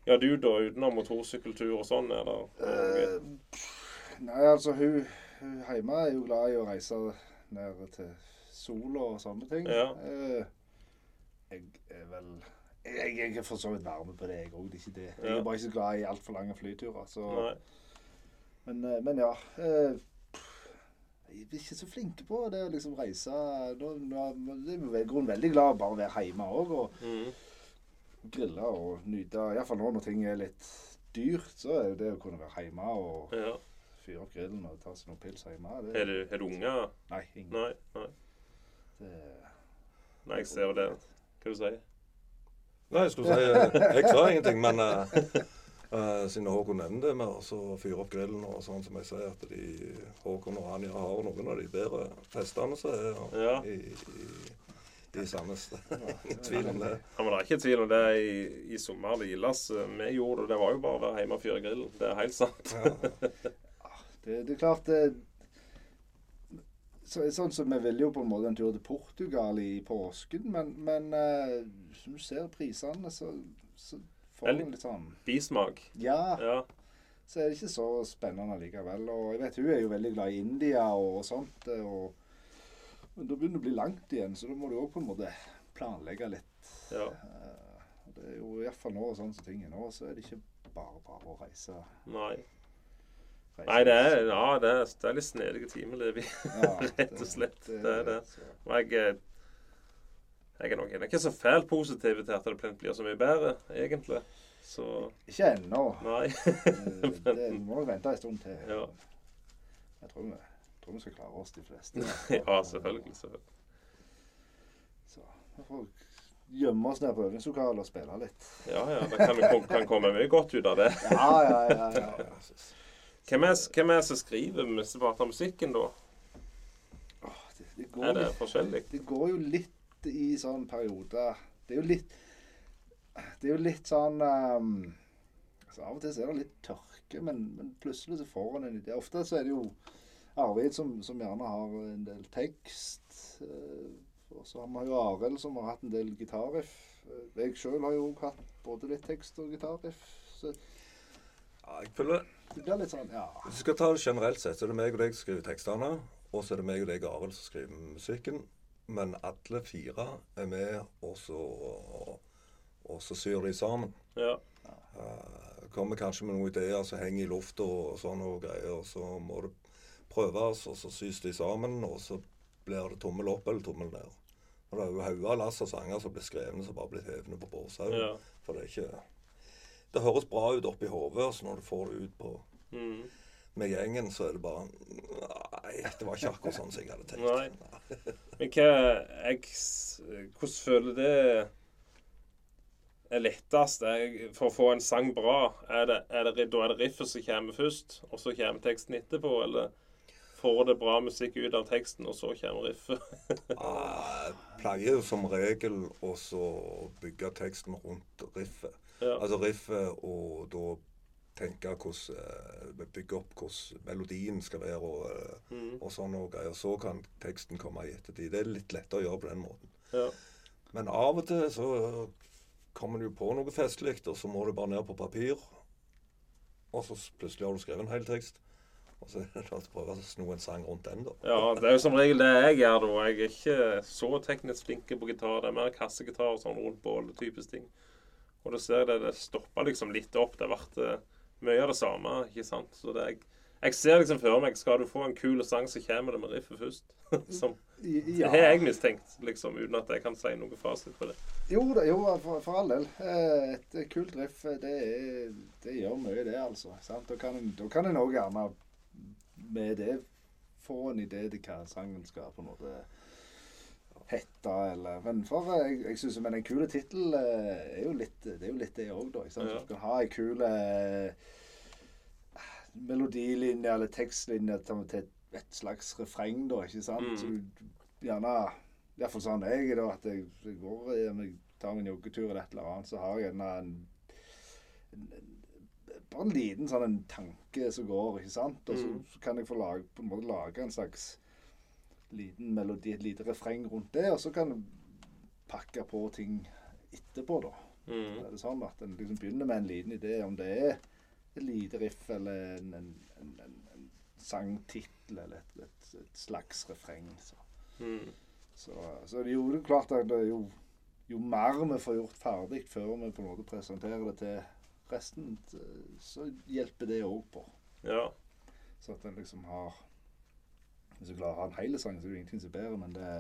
Ja, du da, utenom motorsykkeltur og sånn, er det uh, nei, altså hun, hun hjemme er jo glad i å reise ned til sola og sånne ting. Ja. Uh, jeg er vel jeg, jeg er for så vidt varme på det, jeg òg. Det er ikke det. Jeg er bare ikke så glad i altfor lange flyturer. Så, men, eh, men ja. Eh, jeg er ikke så flinke på det å liksom reise nå, er i grunnen veldig glad bare å være hjemme òg og Mm. grille og nyte. Iallfall nå når ting er litt dyrt, så er det å kunne være hjemme og Ja. fyre opp grillen og ta seg noen pils hjemme det, Er du, er du unger? Nei, ingen. Nei. nei. Det, Nei, jeg ser det. Hva du sier Nei, jeg skulle si eh, Jeg sa ingenting, men uh, eh, siden Håkon nevner det med å så fyre opp grillen og sånn som jeg sier, at de, Håkon og Anja har noen av de bedre festene som er Ja. i, i, i Sandnes. Ingen tvil om det. Ja, men Det er ikke tvil om det i, i sommer. Det gildes. Vi gjorde det. Det var jo bare å være hjemme og fyre grillen. Det er helt sant. Ja. det, det er klart det så, Sånn som Vi ville jo på en måte en tur til Portugal i påsken, men, men uh, som du ser prisene, så, så får du litt sånn Bismak. Ja, Ja. så er det ikke så spennende likevel. Og jeg vet hun er jo veldig glad i India og sånt. eh, Og, men da begynner det å bli langt igjen, så da må du òg på en måte planlegge litt. ja. Uh, og det er jo iallfall nå sånn som ting er nå, så er det ikke bare bare å reise. Nei. Nei, det er, ja, det er, det er litt snedige timer, Levi. Ja, rett og slett. Det det, det. Og jeg, eh, jeg er nok jeg er ikke så fælt positiv til at det plent blir så mye bedre, egentlig. Så Ikke ennå. Eh, Det må vi vente en stund til. Ja. Jeg tror vi, tror vi skal klare oss, de fleste. ja, selvfølgelig. selvfølgelig. Så vi får gjemme oss ned på øvingslokalet og spille litt. Ja, ja. Det kan, vi kan komme mye godt ut av det. Ja, ja. ja, ja. Hvem er, hvem er det som skriver mesteparten av musikken, da? Åh, Det, det, går Er det forskjellig? det går jo litt i sånn perioder. Det er jo litt Det er jo litt sånn um, altså Av og til så er det litt tørke, men, men plutselig så får han en idé. Ofte så er det jo Arvid som, som gjerne har en del tekst. eh, Og så har vi jo Arild som har hatt en del gitarriff. Eh, Jeg sjøl har jo hatt både litt tekst og gitarriff. Så Ja, jeg føler det blir litt sånn, ja. Hvis vi skal ta det generelt sett, så er det meg og deg som skriver tekstene. Og så er det meg og deg, Arild, som skriver musikken. Men alle fire er med, og så, og så syr de sammen. Ja. Uh, kommer kanskje med noen ideer som henger i lufta og sånne og greier. Og så må det prøves, og så sys de sammen, og så blir det tommel opp eller tommel ned. Og det er jo hauger av lass av sanger som blir skrevet som bare blir hevende på bårshaugen. ja. For det er ikke Det høres bra ut oppi hodet, og så når du får det ut på Mm. med gjengen, så er det bare Nei, det var ikke akkurat sånn som jeg hadde tenkt. Men hva jeg, Hvordan føler det er lettest jeg, for å få en sang bra? Er det, er det, da er det riffet som kommer først, og så kommer teksten etterpå? Eller får det bra musikk ut av teksten, og så kommer riffet? Jeg pleier som regel å bygge teksten rundt riffet. Ja. Altså riffet, og da tenke hvordan eh, Bygge opp hvordan melodien skal være, og, eh, Mm. og sånn og greier. Så kan teksten komme i ettertid. Det er litt lettere å gjøre på den måten. ja. Men av og til så kommer du på noe festlig, og så må du bare ned på papir. Og så plutselig har du skrevet en hel tekst. Og så prøve å sno en sang rundt den, da. Ja, det er jo som regel det jeg gjør da. Jeg er ikke så teknisk flink på gitar. Det er mer kassegitar og sånn rundt bålet-typisk ting. Og da ser jeg det, det stopper liksom litt opp. Det har vært eh, mye av det samme, ikke sant. Så det jeg, jeg ser liksom for meg Skal du få en kul sang, så kommer det med riffet først. som Det Ja. har jeg mistenkt, liksom, uten at jeg kan si noe fasit på det. Jo, da, jo for, for all del. Eh, Et kult riff, eh, det, er, det gjør mye, det, altså. Sant? Da kan en òg gjerne med det få en idé til hva sangen skal på en måte hete, eller Men for eh, jeg, jeg synes, men en kul tittel eh, er jo litt det er jo litt det òg, da. Ikke sant? Ja. Du kan ha ei kul eh, melodilinje eller tekstlinje til, et, slags refreng, da, ikke sant? Mm. Så gjerne Iallfall sånn jeg er, da, at jeg, jeg går jeg tar en joggetur eller et eller annet, så har jeg gjerne en, en, en bare en liten sånn en tanke som går, ikke sant? Og så, Mm. så kan jeg få lage, på en måte lage en slags liten melodi, et lite refreng rundt det, og så kan du pakke på ting etterpå, da. Mm. Er det sånn at en liksom begynner med en liten idé, om det er et lite riff eller en, en, en, en, en sangtittel eller et, et, et slags refreng. Så, Mm. så, så det er jo klart at det er jo, jo mer vi får gjort ferdig før vi på en måte presenterer det til resten, så hjelper det òg på. Ja. Så at en liksom har Hvis du klarer å ha en hel sang, så er det ingenting som er bedre, men det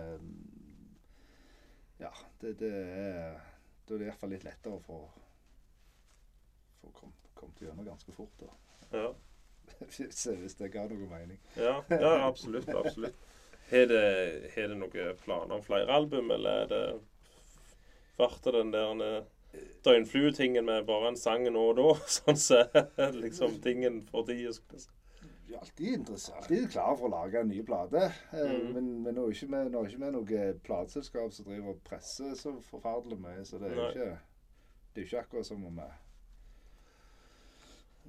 Ja, det, det er Da er det iallfall litt lettere å få få kommet kom gjennom ganske fort. da. Ja. Hvis hvis det ga noe mening. Ja, ja absolutt. absolutt. Har det, det noen planer om flere album, eller er det Ble den der eh, døgnfluetingen med bare en sang nå og da? Sånn så liksom tingen for tida. Er alltid interessert, alltid klar for å lage en ny plate. Eh, Mhm. Men, men nå er ikke vi er ikke vi noe plateselskap som driver og presser så forferdelig mye. Så det er jo ikke, ikke akkurat som om vi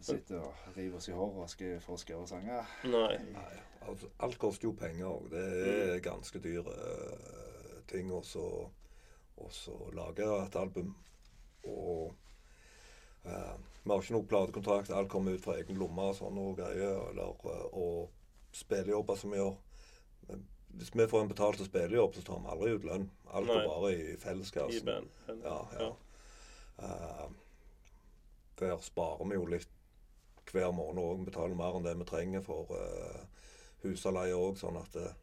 sitter og river oss i håret og skal, få å skrive sanger. Nei. Nei, altså, alt koster jo penger òg. Det er ganske dyre ting også å lage et album. Og eh, vi har ikke noe platekontrakt. Alt kommer ut fra egen lomme og sånne greier. Eller, eh, og spillejobber som vi gjør. Hvis vi får en betalt spillejobb, så tar vi aldri ut lønn. Alt går bare i felleskassen. band. Ja, ja. uh, der sparer vi jo litt hver måned òg. Vi betaler mer enn det vi trenger for uh, husleie òg, sånn at uh,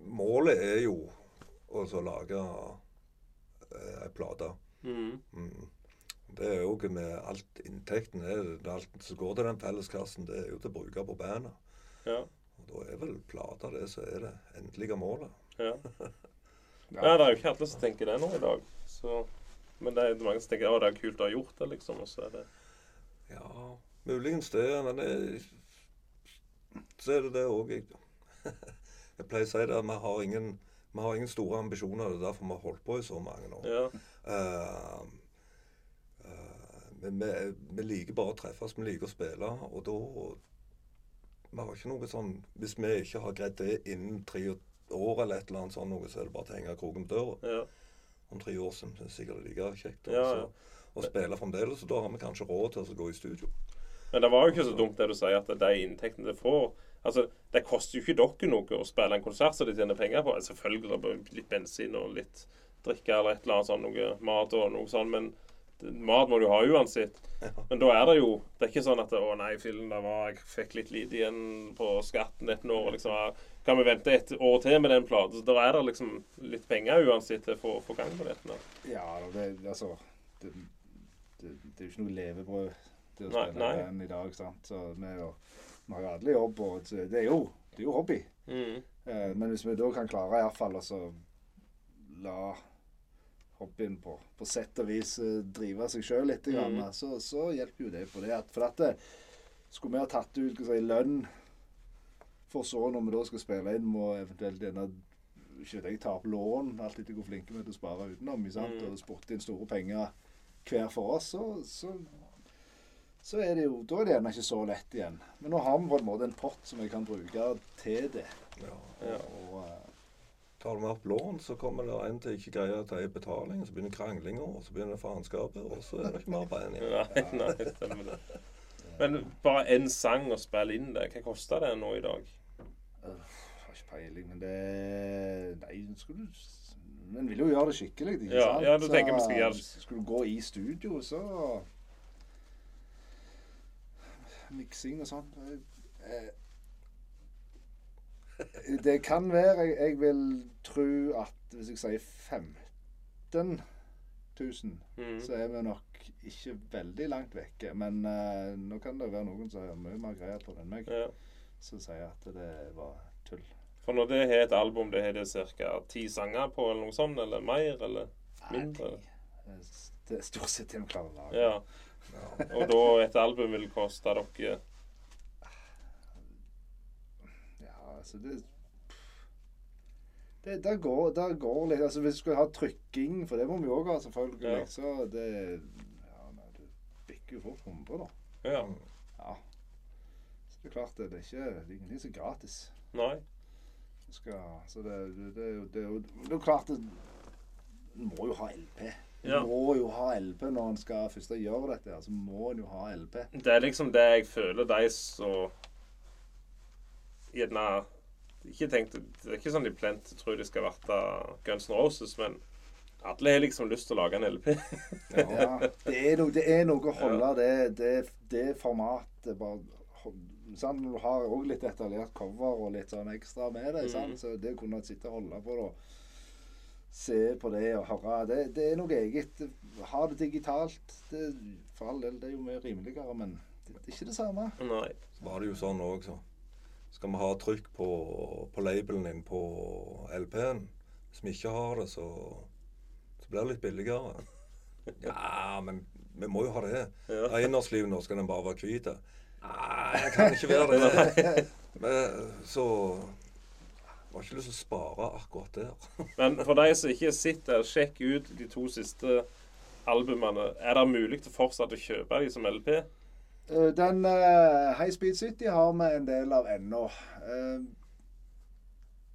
Målet er jo å lage ei plate. Mm. Mm. Det er jo ikke med alt inntekten er, alt som går til den felleskassen, det er jo til å bruke på bandet. Ja. Og da er vel plata det som er det endelige målet. Ja. ja, det er jo ikke alle som tenker det nå i dag. Så, men det er mange som tenker at det er kult å ha gjort det, liksom. Og så er det Ja, muligens det, men det, så er det det òg. Jeg, jeg pleier å si det at vi har ingen, vi har ingen store ambisjoner. Det er derfor vi har holdt på i så mange år. Ja. Men vi, liker bare å treffes, vi liker å spille. Og da Vi har ikke noe sånn Hvis vi ikke har greid det innen tre år eller et eller annet sånn, noe, så er det bare til å henge kroken på døra. ja. Om tre år så er det sikkert like kjekt Ja, ja. å spille fremdeles. Og da har vi kanskje råd til å gå i studio. Men det var jo ikke så dumt det du sier, at de inntektene du får Altså, Det koster jo ikke dere noe å spille en konsert som de tjener penger på. Selvfølgelig er litt bensin og litt drikke eller et eller annet sånn, noe mat og noe sånt, men mat må du ha uansett. Men da er det jo Det er ikke sånn at 'Å nei, fillen, det var Jeg fikk litt lite igjen på skatten et år', liksom. Kan vi vente et år til med den platen? Så da er det liksom litt penger uansett til å få, gang på dette. Ja, det, altså det, det, det er jo ikke noe levebrød til å spille nei. i dag. sant? Så vi, har jo alle jobb, og det er jo, det er jo hobby. Mm. Eh, men hvis vi da kan klare iallfall å la hobbyen på, på sett og vis eh, drive seg sjøl litt, grann, Mhm. så, så hjelper jo det på det. At, for at det, skulle vi ha tatt ut si, lønn for så når vi da skal spille inn, må eventuelt denne ikke vet jeg, ta opp lån, alt etter hvor flinke vi er til å spare utenom? Mhm. og spotte inn store penger hver for oss, så, så, så er det jo Da er det gjerne ikke så lett igjen. Men nå har vi på en måte en pott som vi kan bruke til det. Ja. Ja. Og, eh, du mer opp lån, så kommer det en til ikke greier å ta i betaling. Så begynner kranglinga, og så begynner faenskapet, og så er det ikke mer bein igjen. Nei, nei, stemmer det. Men bare én sang å spille inn det, hva koster det nå i dag? Jeg har ikke peiling, men det Nei, skulle du Men vil jo gjøre det skikkelig, ikke Ja, sant? ja, du tenker vi skal gjøre det- Skulle du gå i studio, så Miksing og sånn eh, Det kan være jeg, jeg vil tro at hvis jeg sier 15 000, Mm. så er vi nok ikke veldig langt vekke. Men uh, nå kan det være noen som har mye mer greier på det enn meg, Ja. som sier at det var tull. For når det har et album, det har det ca. ti sanger på, eller noe sånt? Eller mer? Eller mindre? Nei, Det er stort sett det vi klarer å lage. Ja. Og da et album vil koste dere Ja, altså det det, der, går, der går litt altså Hvis du skal ha trykking, for det må vi òg ha, selvfølgelig, Ja. så det ja, nei, Du bikker jo fort 100, da. Ja. Ja. Så det er klart, det, det er ikke det er ingenting som er gratis. Nei. Du skal, så det, det, det, det, er klart det, Du må jo ha LP. Du Ja. må jo ha LP når en skal først gjøre dette. her, Så må en jo ha LP. Det er liksom det jeg føler de som gjerne ikke tenkt, Det er ikke sånn de plent tror de skal verte Guns N' Roses, men alle har liksom lyst til å lage en LP. Ja, det er noe, det er noe å holde det, det, det formatet bare sant? Du har òg litt detaljert cover og litt sånn ekstra med deg. sant? så det å kunne sitte og holde på det og se på det og høre Det, det er noe eget. Ha det digitalt. Det, for all del, det er jo mye rimeligere, men det, det er ikke det samme. Nei. Så var det jo sånn òg, så. Skal vi ha trykk på, på labelen din på LP-en? Hvis vi ikke har det, så, så blir det litt billigere. Ja, men vi må jo ha det. Ja. Eiendomsliv nå skal den bare være hvit. Nei, jeg kan ikke være det. Men, så jeg har ikke lyst til å spare akkurat der. Men for de som ikke sitter, sjekk ut de to siste albumene. Er det mulig til fortsatt å kjøpe de som LP? Eh, Den eh, High Speed City har vi en del av ennå.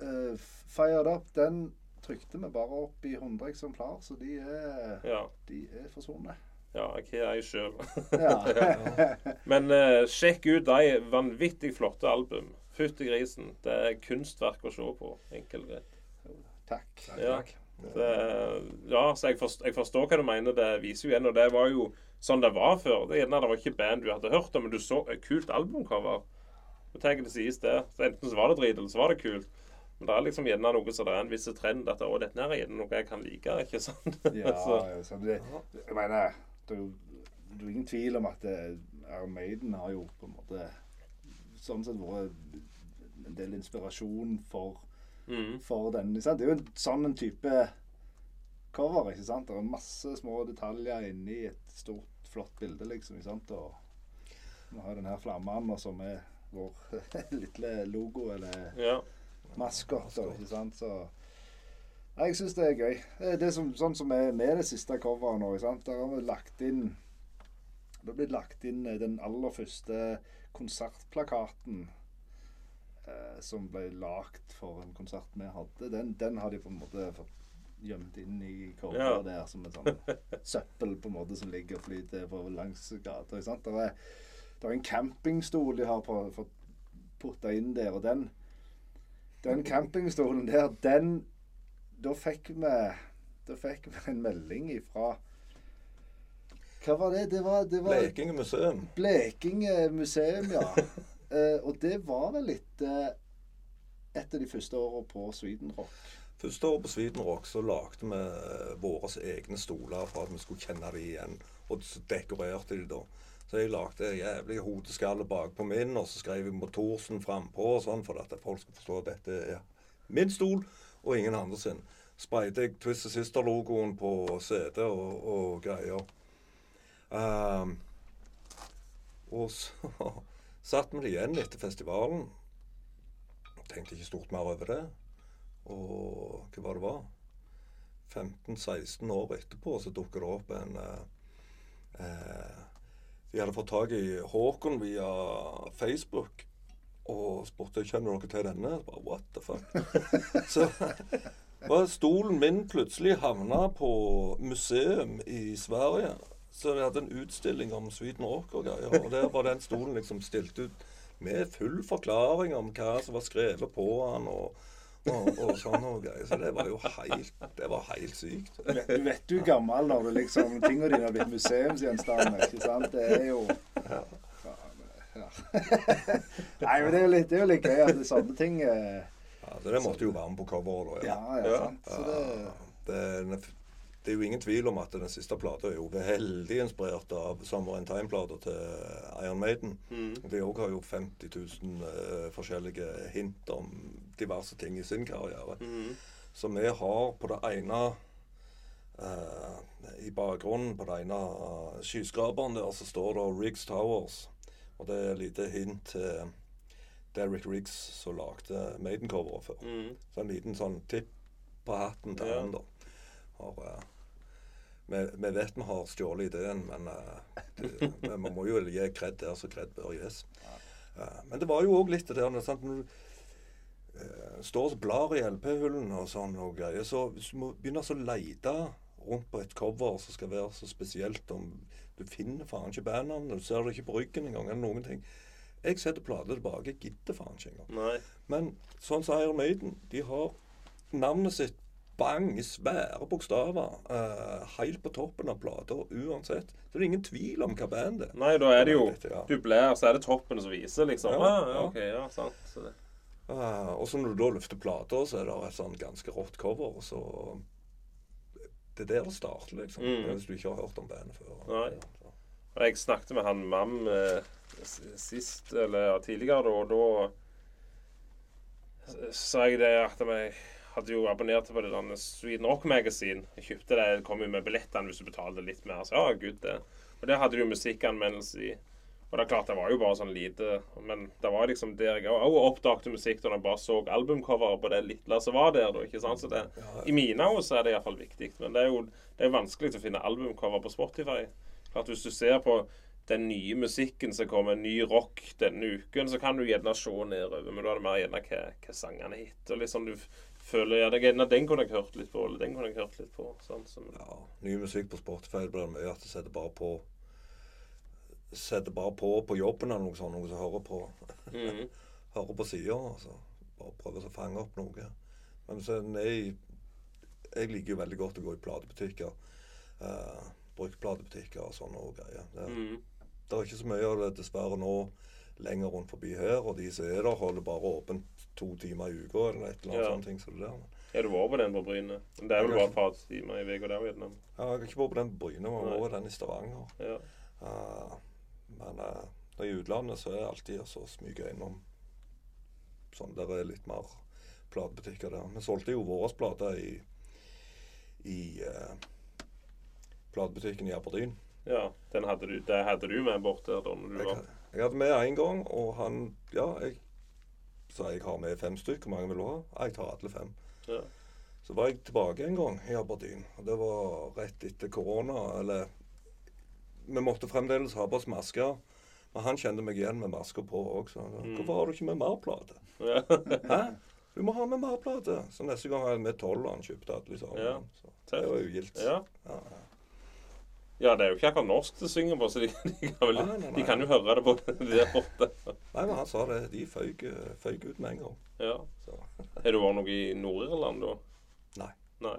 Uh, Fired Up, den trykte vi bare opp i 100 eksemplar, så de er, Ja. de er forsvunnet. Ja, jeg har ei sjøl. Men uh, sjekk ut de vanvittig flotte album. Fytti grisen. Det er kunstverk å se på. Enkelt og greit. Takk. Ja. Det, ja, så jeg forstår, jeg forstår hva du mener. Det viser jo igjen. Og det var jo sånn det var før. Det, gjerne, det var ikke band du hadde hørt om, men du så et kult albumcover. Så tenker det sies det. Så enten så var det drit, eller så var det kult. Men det er liksom gjerne noe så det er en viss trend at å, dette er gjerne noe jeg kan like. ikke sant? Ja, så, det, jeg mener, det er jo det er ingen tvil om at eh, Iron Maiden har jo på en måte sånn sett vært en del inspirasjon for, mm, for den. Det er jo en sånn type cover. ikke sant? Det er masse små detaljer inni et stort, flott bilde, liksom. sant? Og vi har den her flammen, som er vår lille logo, eller ja. maskot. Ikke sant? Så jeg syns det er gøy. Det det som, sånn som er med det siste coveret nå. ikke sant? Der har vi lagt inn Det har blitt lagt inn eh, den aller første konsertplakaten eh, som ble lagd for en konsert vi hadde. Den, den har de på en måte fått gjemt inn i coveret Ja. der som et sånn søppel på en måte som ligger og flyter på langs gata. ikke sant? Det er, er en campingstol de har på- fått putta inn der, og den den campingstolen der, den Da fikk vi Da fikk vi en melding ifra Hva var det? Det var, det var Blekinge museum. Blekinge museum, ja. Eh, og det var vel litt etter et av de første åra på Sweden Rock. Første året på Sweden Rock så lagde vi eh, våre egne stoler for at vi skulle kjenne dem igjen. Og så dekorerte de da. Så jeg lagde jævlig hodeskalle bakpå min, og så skrev jeg motorsen frampå og sånn, for at folk skulle forstå at dette er min stol og ingen andre sin. Spreidet jeg Twisted Sister-logoen på CD og, og greier. Um, og så satt vi det igjen etter festivalen. Tenkte ikke stort mer over det. Og hva var det var? 15-16 år etterpå så dukket det opp en eh, eh, De hadde fått tak i Håkon via Facebook og spurte kjenner dere til denne. Så bare, What the fuck? så var stolen min plutselig havna på museum i Sverige. så vi hadde en utstilling om Sweden Rock og greier. Og der var den stolen liksom stilt ut med full forklaring om hva som var skrevet på den. og og, og sånn og greier. Så det var jo helt, det var helt sykt. Du vet, du vet du er gammel når du liksom tingene dine har blitt museumsgjenstander. ikke sant? Det er jo Ja. ja. Nei, men det er jo litt, det er jo litt gøy at det er sånne ting eh, Ja, så det måtte jo være med på coveret. da, Ja, ja, sant. Så det det, det er jo ingen tvil om at den siste plata er jo veldig inspirert av Summer in Time-plata til Iron Maiden. Mm. De òg har jo 50 000 uh, forskjellige hint om diverse ting i sin karriere. Mm. Så vi har på det ene uh, I bakgrunnen på det ene uh, skyskraperen der så står det Riggs Towers. Og det er et lite hint til Derek Riggs som lagde Maiden-coveret før. Mm. Så en liten sånn tipp på hatten til Ja. han, da. Har, eh, vi, vi vet vi har stjålet ideen, men eh, det, vi man må jo gi kred der så kred bør gis. Eh, men det var jo òg litt det der sant, når du eh, står og blar i LP-hullen og sånn og greier, så hvis du må begynne å lete rundt på et cover som skal være så spesielt om Du finner faen ikke bandene, du ser det ikke på ryggen engang, eller noen ting. Jeg setter plater tilbake, jeg gidder faen ikke engang. Nei. Men sånn som Iron Maiden, de har navnet sitt bang svære bokstaver uh, helt på toppen av plata uansett. Så det er ingen tvil om hva band det er. Nei, da er det jo ja. Du blir, så er det toppen som viser, liksom. Ja, Ah, ja. OK, ja, sant. Så det. Uh, og så når du da løfter plata, så er det et sånn ganske rått cover. Så det er der det starter, liksom. Mm. Hvis du ikke har hørt om bandet før. Nei. Jeg snakket med han Mam eh, sist, eller ja, tidligere, da, og da sa jeg det at jeg hadde jo abonnert på det der Sweden Rock Magazine. Jeg kjøpte det, det kom jo med billettene hvis du betalte litt mer. Så ja, gud det. Og der hadde du musikkanmeldelse i. Og det er klart, det var jo bare sånn lite Men det var liksom der jeg òg oppdaget musikk da jeg bare så albumcoveret på det lille som var der. da, ikke sant? Så det, I mine øyne er det iallfall viktig. Men det er jo det er vanskelig å finne albumcover på Spotify. Klart Hvis du ser på den nye musikken som kommer, ny rock denne uken, så kan du gjerne se nedover. Men da er det mer gjerne hva, hva sangene heter. og Liksom du føler ja, det den kunne jeg hørt litt på, eller den kunne jeg hørt litt på. Sånn, som, Ja, ny musikk på Spotify blir mye at du setter bare på Setter bare på på jobben eller noe sånt, noe som hører på Mhm. hører på sida. Altså. Bare prøver å fange opp noe. Men så nei, jeg, liker jo veldig godt å gå i platebutikker. Uh, Bruktplatebutikker og sånne og greier. Det, Mhm. det er ikke så mye av det dessverre nå lenger rundt forbi her. Og de som er der, holder bare åpent to timer i uka eller et eller annet Ja. sånt. ting som det der. Er du vært på den på Bryne? Det er vel bare et par timer i uka der, Vietnam? Ja, jeg har ikke vært på den på Bryne, men jeg vært den i Stavanger. Ja. Uh, men uh, når jeg er i utlandet, så er jeg alltid så smyger innom sånn der er litt mer platebutikker der. Vi solgte jo våre plater i, i uh, platebutikken i Aberdeen. ja. Den hadde du, det hadde du med bort der da når du Jeg, var jeg hadde med én gang, og han Ja, jeg sa jeg har med fem stykker. Hvor mange vil du ha? Jeg tar alle fem. ja. Så var jeg tilbake en gang i Aberdeen. og Det var rett etter korona. Eller Vi måtte fremdeles ha på oss masker. Men han kjente meg igjen med masker på òg. Så Mm. 'Hvorfor har du ikke med mer plate?' ja. Hæ? Du må ha med mer plate. Så neste gang har jeg med tolv, og han kjøpte alle sammen. Ja. Så det var jo gildt. ja. Ja, ja. Det er jo ikke akkurat norsk det synger på, så de, de, kan, vel, Nei, nei, de kan jo høre det på der borte. Nei, men han sa det. De føyk, ut med en gang. Ja. Har du vært noe i Nord-Irland da? Nei. Nei.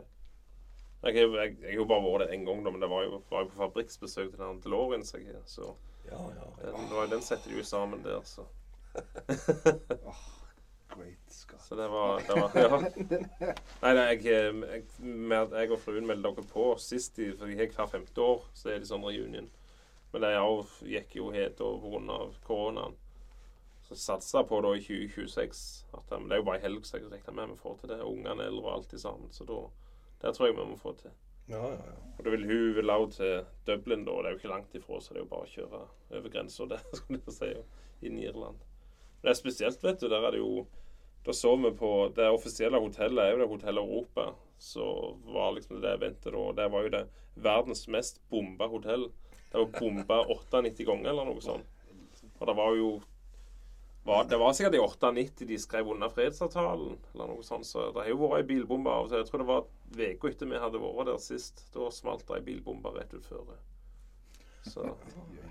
Jeg har jo bare vært der én gang, da, men det var jo, var jo på fabrikksbesøk til den Delorien. har, Så Ja, ja. ja. den, det den setter de jo sammen der, så. Great Scott. Så det var, det var Ja. Nei, nei jeg, jeg, med, jeg og fruen meldte dere på sist, i- for jeg har hvert femte år, så er det sånn reunion. Men det gikk jo helt over pga. koronaen. Så satsa på da i 2026 at Men det er jo bare helg, så jeg regner med vi får til det. Ungene er eldre og alt sammen. Så da det tror jeg vi må få til. ja, ja, ja. Og da vil hun vil også til Dublin, da. Det er jo ikke langt ifra, så det er jo bare å kjøre over grensa der, skulle jeg si, inn i Irland. Det er spesielt, vet du. Der er det jo Da så vi på Det offisielle hotellet er jo det Hotell Europa. Så var liksom det eventet da. Det var jo det verdens mest bomba hotell. Det var bomba 98 ganger, eller noe sånt. Og det var jo var, Det var sikkert i 98 de skrev under fredsavtalen, eller noe sånt. Så det har jo vært ei bilbombe av og til. Jeg tror det var uka etter vi hadde vært der sist. Da smalt det ei bilbombe rett ut før. Så,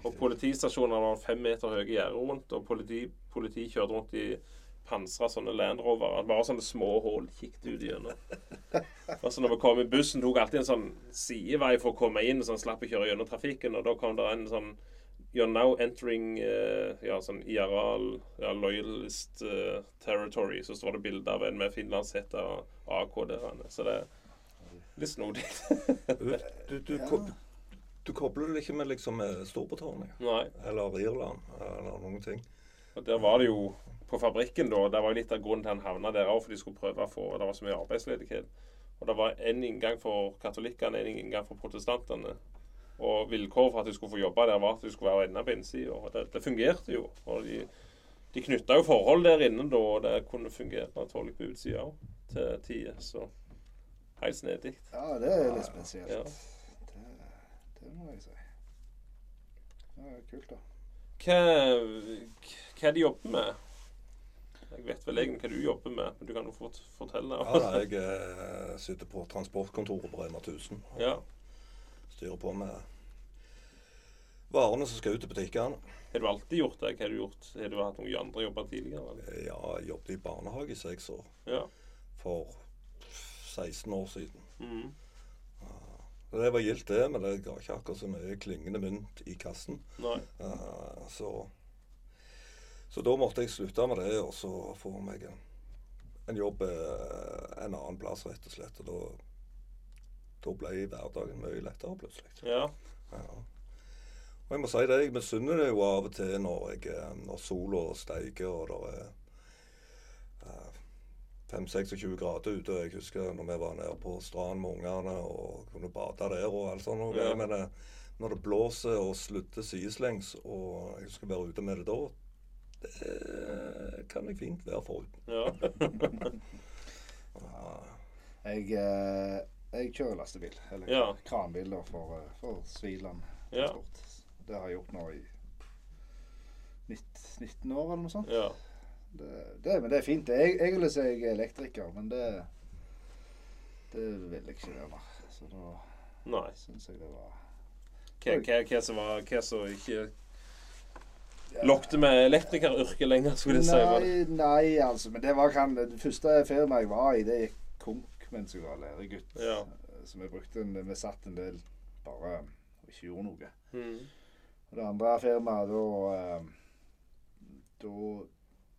og politistasjoner var fem meter høye gjerder rundt, og politi, politi kjørte rundt i pansra sånne Land Rover. Bare sånne små hull kikket ut gjennom. Altså når vi kom i bussen, tok alltid en sånn sidevei for å komme inn, så en slapp å kjøre gjennom trafikken. Og da kom det en sånn You're now entering uh, ja, sånn IRL, ja, loyalist uh, territory. Så står det bilde av en med finlandshette og AK der. Så det er litt snodig. Du, du, ko- du kobler det ikke med liksom med Storbritannia eller Irland eller noen ting. Og der var det jo på fabrikken da, det var jo litt av grunnen til han havna der òg, for de skulle prøve å få Det var så mye arbeidsledighet. Og det var en inngang for katolikkene, en inngang for protestantene. Og vilkåret for at de skulle få jobbe der, var at de skulle være inne på innsida. Og det, det fungerte jo. Og de, de knytta jo forhold der inne da, og det kunne fungere naturlig på utsida òg, til tider. Så helt snedig. Ja, det er litt spesielt. Ja. Det, det må jeg si. Det er kult, da. Hva, hva de jobber med? Jeg vet vel egentlig hva du jobber med, men du kan jo fort fortelle. Ja, da, jeg eh, sitter på transportkontoret på Rema 1000 og Ja. styrer på med varene som skal ut til butikkene. Har du alltid gjort det? Hva har du gjort? Har du hatt noen andre jobber tidligere? Eller? Eh, Ja, jeg jobbet i barnehage i seks år Ja. for 16 år siden. Mm. Så Det var gildt, det, men det ga ikke akkurat så mye klingende mynt i kassen. Nei. Uh, så, så da måtte jeg slutte med det, og så få meg en, en jobb eh, en annen plass, rett og slett. Og da, da ble hverdagen mye lettere plutselig. Ja. Ja. Og jeg må si det, jeg misunner det jo av og til når, jeg, eh, når sola steiker og det er eh, 5-26 grader ute. Jeg husker når vi var nede på stranden med ungene og kunne bade der og alt sånt. Ja. Men eh, når det blåser og slutter sideslengs, og jeg skal være ute med det da, det kan jeg fint være foruten. ja. Jeg, eh, jeg kjører lastebil. Eller Ja. kranbil da, for, eh, for Sviland Ja. Det har jeg gjort nå i 19, 19 år eller noe sånt. ja. Det, det, men det er fint. Jeg, egentlig er jeg elektriker, men det det vil jeg ikke gjøre. Så da syns jeg det var Hva, hva, hva som var Hva som ikke lokte med elektrikeryrket lenger, skulle jeg si. Var det? Nei, nei, altså. Men det var kan, det første firmaet jeg var i, det gikk konk mens jeg var læregutt. Ja. Så vi brukte en, vi satt en del bare og ikke gjorde noe. Mm. Og det andre firmaet, da eh, Da,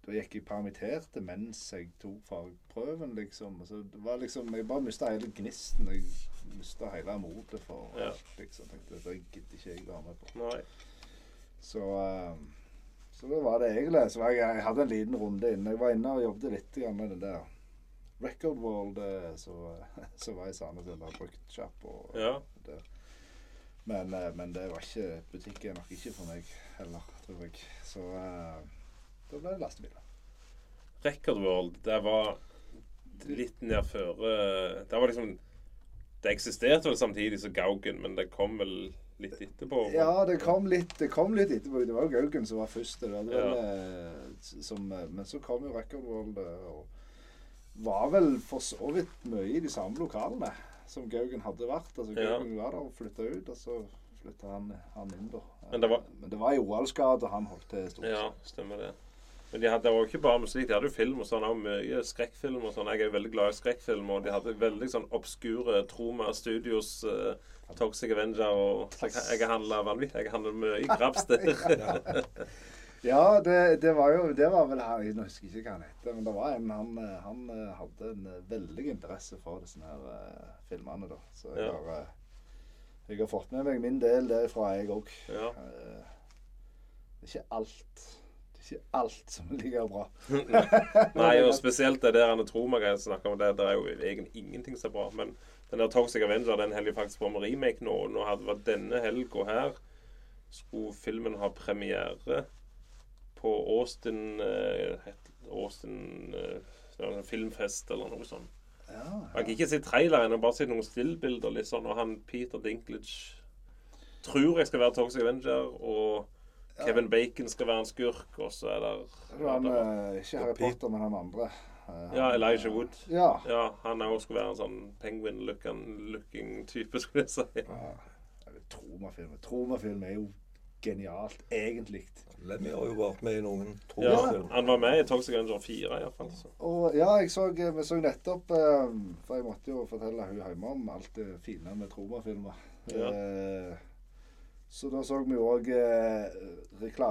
da gikk jeg permitterte mens jeg tok fagprøven, liksom. Så det var liksom Jeg bare mista hele gnisten. Jeg mista hele motet for Ja. alt, liksom. Tenkte det gidder ikke jeg være med på. Nei. Så eh, Så da var det egentlig Så jeg, jeg hadde en liten runde inne. Jeg var inne og jobbet litt med den der Record World eh, så, så var i Sandnes den der bruktsjapp og Ja. det. Men, eh, men det var ikke butikk er nok ikke for meg heller, tror jeg. Så eh, da ble det lastebiler. Record World, det var litt nær føre Det var liksom Det eksisterte vel samtidig som Gaugen, men det kom vel litt etterpå? Ja, det kom litt, det kom litt etterpå. Det var jo Gaugen som var først. Ja. eh, som, eh, men så kom jo Record World eh, og var vel for så vidt mye i de samme lokalene som Gaugen hadde vært. Altså Ja. Gaugen var der og flytta ut, og så flytta han, han inn, da. Men det var- men det var i Oralsgata han holdt til stort Ja, sett. stemmer det. Men de hadde, jo ikke bare musikk. De hadde jo film og sånn, og mye skrekkfilm og sånn. Jeg er jo veldig glad i skrekkfilm, og de hadde veldig sånn obskure Troma Studios, uh, Toxic Avenger og jeg, har handla vanvittig. Jeg handler mye grabs der. Ja, det, det var jo Det var vel her Jeg husker ikke hva han heter, men det var en han, han eh, hadde en eh, veldig interesse for disse her uh, filmene, da. Så jeg, Ja. har, jeg har fått med meg min del derifra, jeg òg. Ja. det er ikke alt Det er ikke alt som ligger bra. Nei, og spesielt det der han Troma-greia snakker om, det, det er jo egentlig ingenting så bra. Men den der Toxic Avenger den holder faktisk på med remake nå. Nå hadde det vært denne helga her skulle filmen ha premiere på Austin eh, Austin eh, det var en filmfest eller noe sånt. Ja, Jeg kan ikke se traileren, jeg har bare sett noen stillbilder. litt sånn, Og han Peter Dinklage tror jeg skal være Toxic Avenger, og Kevin Bacon skal være en skurk, og så er det Det var han, eh, ikke Harry Potter, men han andre. Eh, Ja, Elijah eh, Wood. Ja. Ja, han er også skulle være en sånn penguin-looking type, skulle jeg si. Ja, Tromafilm Tromafilm er jo genialt, egentlig. Lemmy har jo vært med i noen Ja, han var med i Toxic Avenger 4 iallfall. Så. Og ja, jeg så, vi så nettopp eh, For jeg måtte jo fortelle hun hjemme om alt det fine med Troma-filmer. Ja. Eh, så da så vi òg eh,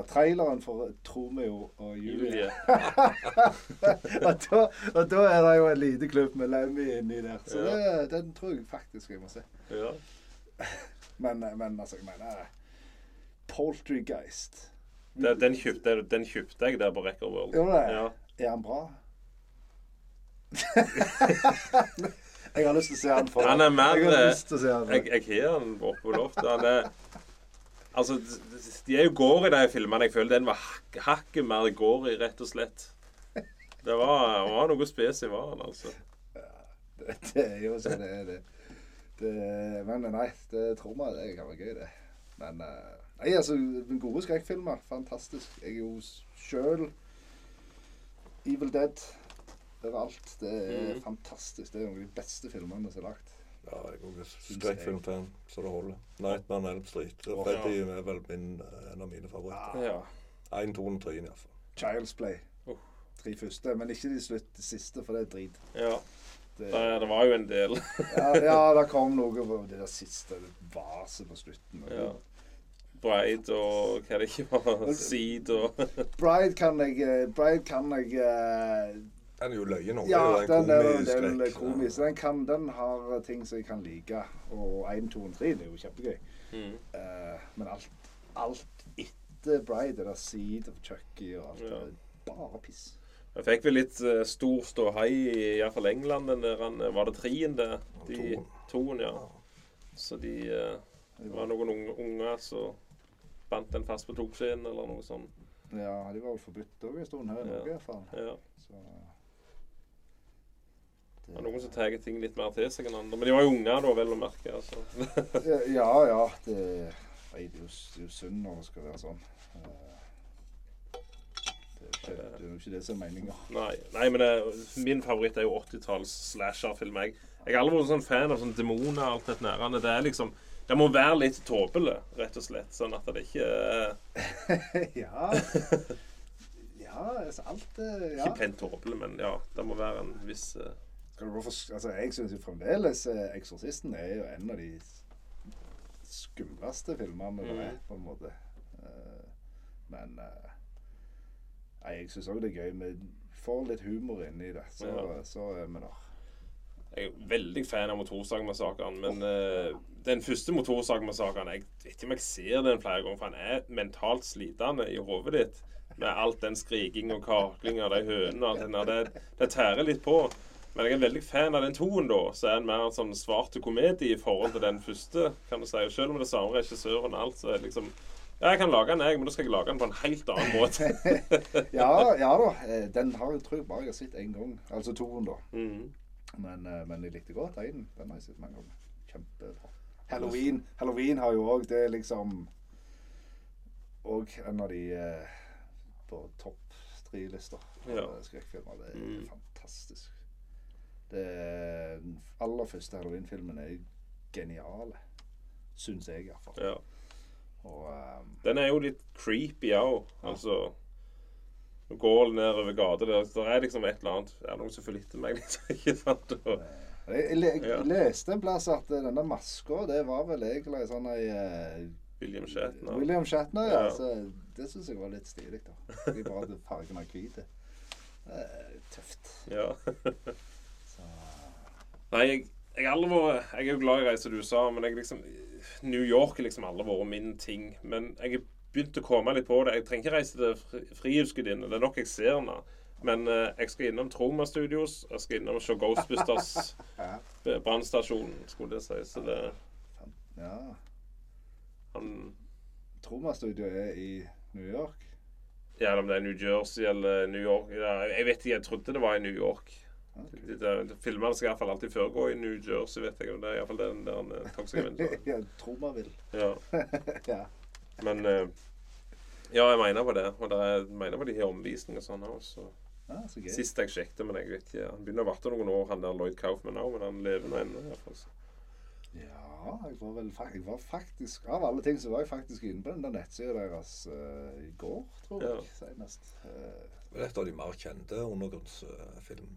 traileren for Tromeo og Julie. Og, da, og da er det jo en liten klubb med Lemmy inni der. Så Ja. det, den tror jeg faktisk jeg må se. Ja. Men, men altså, jeg mener Poltergeist. Den, den, kjøpte, den kjøpte jeg der på Record World. Jo? Ja. Er han bra? jeg har lyst til å se han for Han er mer, Jeg har eh, lyst til å se han. Jeg, jeg har den oppe på loftet. Han er Altså, de- er jo gore i de filmene. Jeg føler den var hak, hakket mer gory, rett og slett. Det var, var noe spes i var han, altså. Det, det er jo sånn det er, det. det. Men nei, det tror vi det kan være gøy, det. Men eh, Nei, altså, gode skrekkfilmer. Fantastisk. Jeg er jo sjøl Evil Dead overalt. Det er mm. fantastisk. Det er noen av de beste filmene som er lagt. Ja, jeg også skrekkfilmfan, så det holder. 'Nightman on Elm Street. Åh, ja. er vel min, eh, en av mine favoritter. Ja. Én, to og tre iallfall. Child's Play. Oh. Tre første. Men ikke de slutt, de siste, for det er drit. ja. Det, Det, det var jo en del. ja, ja, det kom noe på det der siste vaset på slutten. Ja. Bride og hva det ikke var. Seed og Bride kan jeg eh, Bride kan jeg eh, Den er jo løye nå. Ja, det er den jo er en den komisk komisk. Den, kan, den har ting som jeg kan like. Og 1, 2 og 3 det er jo kjempegøy. mm. Uh, men alt, alt etter Bride, det der Seed of Chucky og alt, Ja. det er bare piss. Jeg fikk vel litt uh, stor ståhei i iallfall England. Den der, han, var det treen der? De, Toen. toen, ja. Ja. Så de uh, Det var noen unge, unger som bandt den fast på togskjeen eller noe sånt. Ja, de var vel forbudt òg en stund her i Ja. Norge, i hvert fall. Ja. Så, Det er noen som tar ting litt mer til seg enn andre. Men de var jo unger da, vel å merke. Altså. Ja, ja. Det, nei, det er jo, det er jo synd når det skal være sånn. Eh, Det er ikke det, er jo ikke det som er meninga. Nei, nei, men det, min favoritt er jo 80-talls slasher-film. Jeg, jeg har aldri vært sånn fan av sånn demoner og alt det nærende. Det er liksom Det må være litt tåpelig, rett og slett. Sånn at det ikke ja. Ja, altså alt eh, ja. Ikke pent tåpelig, men ja, det må være en viss eh, Altså, jeg syns jo fremdeles eh, 'Eksorsisten' er jo en av de skumleste filmene det Mm. er, på en måte. Eh, men eh, jeg syns òg det er gøy. Vi får litt humor inni det, så, Ja. så er vi der. Jeg er veldig fan av Motorsagmassakren, men eh, den første Motorsagmassakren Jeg vet ikke om jeg ser den flere ganger, for han er mentalt slitende i hodet ditt. Med alt den skriking og kakling av de hønene og alt det der. Det, det tærer litt på. Men jeg er veldig fan av den toen, da. Så er den mer en sånn svart komedie i forhold til den første, kan du si. Og Selv om det er samme regissøren og alt, så er det liksom Ja, jeg kan lage den, jeg, men da skal jeg lage den på en helt annen måte. Ja, ja da. eh, Den har jeg tror jeg bare jeg har sett én gang. Altså toen, da. Mhm. Men, eh, men jeg likte godt én. Den har jeg sett mange ganger. Kjempebra. Halloween Halloween har jo òg Det liksom òg en av de eh, på topp tre-lister. Ja. Skrekkfilmer. Det er Mm. fantastisk. Det den aller første Halloween-filmen er geniale. Syns jeg, iallfall. Ja. Og um, Den er jo litt creepy òg. Altså Du går nedover gata der, så er liksom et eller annet Det er noen som følger etter meg. Liksom, ikke sant? Og, jeg, jeg, jeg, Ja. leste en plass at eh, denne maska, det var vel egentlig en sånn ei eh, William Shatner. William Shatner, ja. Ja. Så det syns jeg var litt stilig, da. De bare at fargen er hvit. Tøft. Ja. Nei, jeg, jeg, vært, jeg er jo glad i å reise til USA, men jeg liksom New York har liksom aldri vært min ting. Men jeg har begynt å komme litt på det. Jeg trenger ikke reise til Frihusgudinnen. Det er nok jeg ser nå. Men eh, jeg skal innom Troma Studios. Jeg skal innom og se Ghostbusters ja. eh, brannstasjonen, skulle jeg si. Så det ja. han Troma-studio er i New York. Ja, om det er New Jersey eller New York Jeg vet ikke, jeg trodde det var i New York. Det, det, filmene skal iallfall alltid foregå i New Jersey, vet jeg. og Det er iallfall den der eh, Toxic Avenger. ja, vil. Ja. ja. Men eh, Ja, jeg mener på det. Og det er, jeg mener på de her omvisningene og sånn òg. Så. ja, så gøy. Sist jeg sjekket, men jeg vet ikke Han begynner å varte noen år, han der Lloyd Kaufman òg, men han lever nå ennå. i hvert fall, så. Ja, jeg var vel jeg var faktisk Av alle ting så var jeg faktisk inne på den der nettsida deres uh, i går, tror jeg. Ja. Senest. Uh, Det er et av de mer kjente undergrunnsfilm.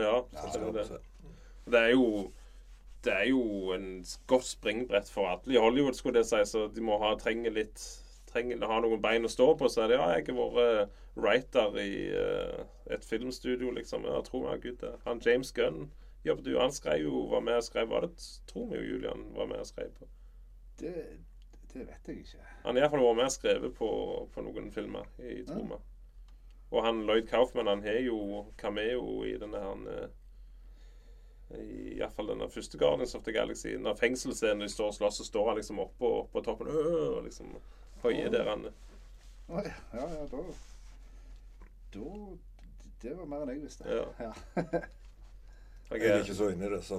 Ja, Ja, det. Det er jo det er jo en godt springbrett for alle i Hollywood, skulle jeg si, så de må ha, trenger litt trenger ha noen bein å stå på. Så er det ja, jeg har vært writer i uh, et filmstudio, liksom. Ja, tro meg, gud, det. Han James Gunn jobbet jo, han skrev jo, var med og skrev Var det tror vi jo Julian var med og skrev på? det, det vet jeg ikke. Han har iallfall vært med og skrevet på, på noen filmer i Troma. Og han Lloyd Kaufman han har jo cameo i denne her i Iallfall denne første Guardians of the Galaxy. Når fengselsscenen de står og slåss, så står han liksom oppå på toppen øh, og liksom høyer der han ja, ja, da Da Det var mer enn jeg visste. Ja. ja. Jeg Jeg er ikke så inne i det, så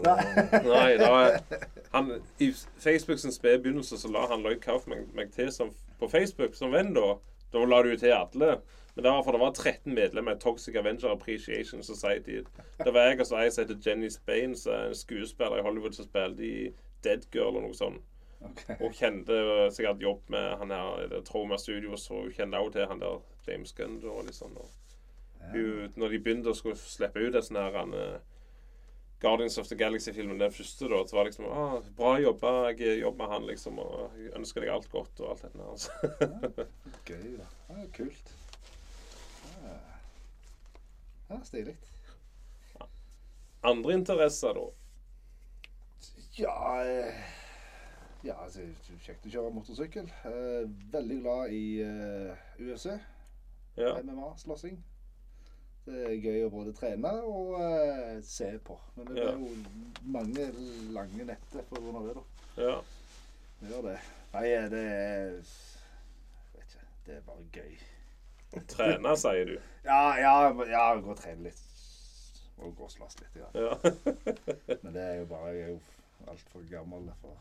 Nei, da han, I Facebooks spede begynnelse så la han Lloyd Kaufman meg til som, på Facebook som venn, da. Da la du til alle. Men det var for det var 13 medlemmer i Toxic Avenger Appreciation Society. Det var jeg og så ei som heter Jenny Spain, som er en skuespiller i Hollywood som spilte i Dead Girl og noe sånt. Okay. Og kjente sikkert jobb med han her Trauma Studios, og hun kjente også til han der James Gunn. Og liksom, og hun, når de begynte å skulle slippe ut en sånn her han, eh, Guardians of the Galaxy-filmen, den første, da, så var det liksom ah, 'Bra jobba, jeg jobber med han', liksom, og jeg ønsker deg alt godt og alt dette der. Altså. Gøy, da. Ja, kult. Ja, stilig. Andre interesser, da? Ja eh, Ja, altså, kjekt å kjøre motorsykkel. Eh, veldig glad i eh, UFC. Ja. MMA-slåssing. Det er gøy å både trene og eh, se på. Men det Ja. jo mange lange netter på grunn av det, da. ja. Det gjør det. Nei, eh, det er Vet ikke. Det er bare gøy. Trene, sier du. Ja, ja, ja gå og trene litt. Og gå og slåss litt. Ja. Ja. Men det er jo bare Jeg er jo altfor gammel for,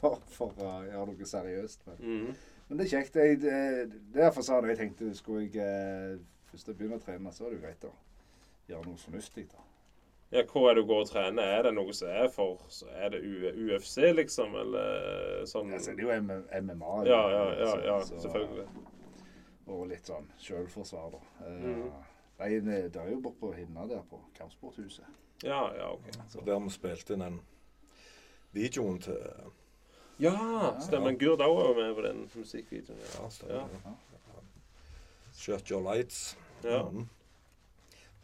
for, for å gjøre noe seriøst. Men, Mhm. men det er kjekt. Jeg, det, derfor sa jeg jeg tenkte skulle jeg eh, først begynne å trene, så er det jo greit å gjøre noe fornuftig. da. ja. Hvor er det du går og trener? Er det noe som er for så Er det UFC, liksom? Eller sånn Altså, det er jo MMA. Ja, ja, ja, så- ja så- selvfølgelig. Og litt sånn sjølforsvar, da. Mm. Mhm. Nei, det det er jo borte på Hinna der, på Kampsporthuset. Ja, ja, OK. Så der vi spilte inn den videoen til Ja, stemmer. Gurd òg var med på den musikkvideoen. Ja, stemmer Ja. Shut Your Lights. Ja. Mm.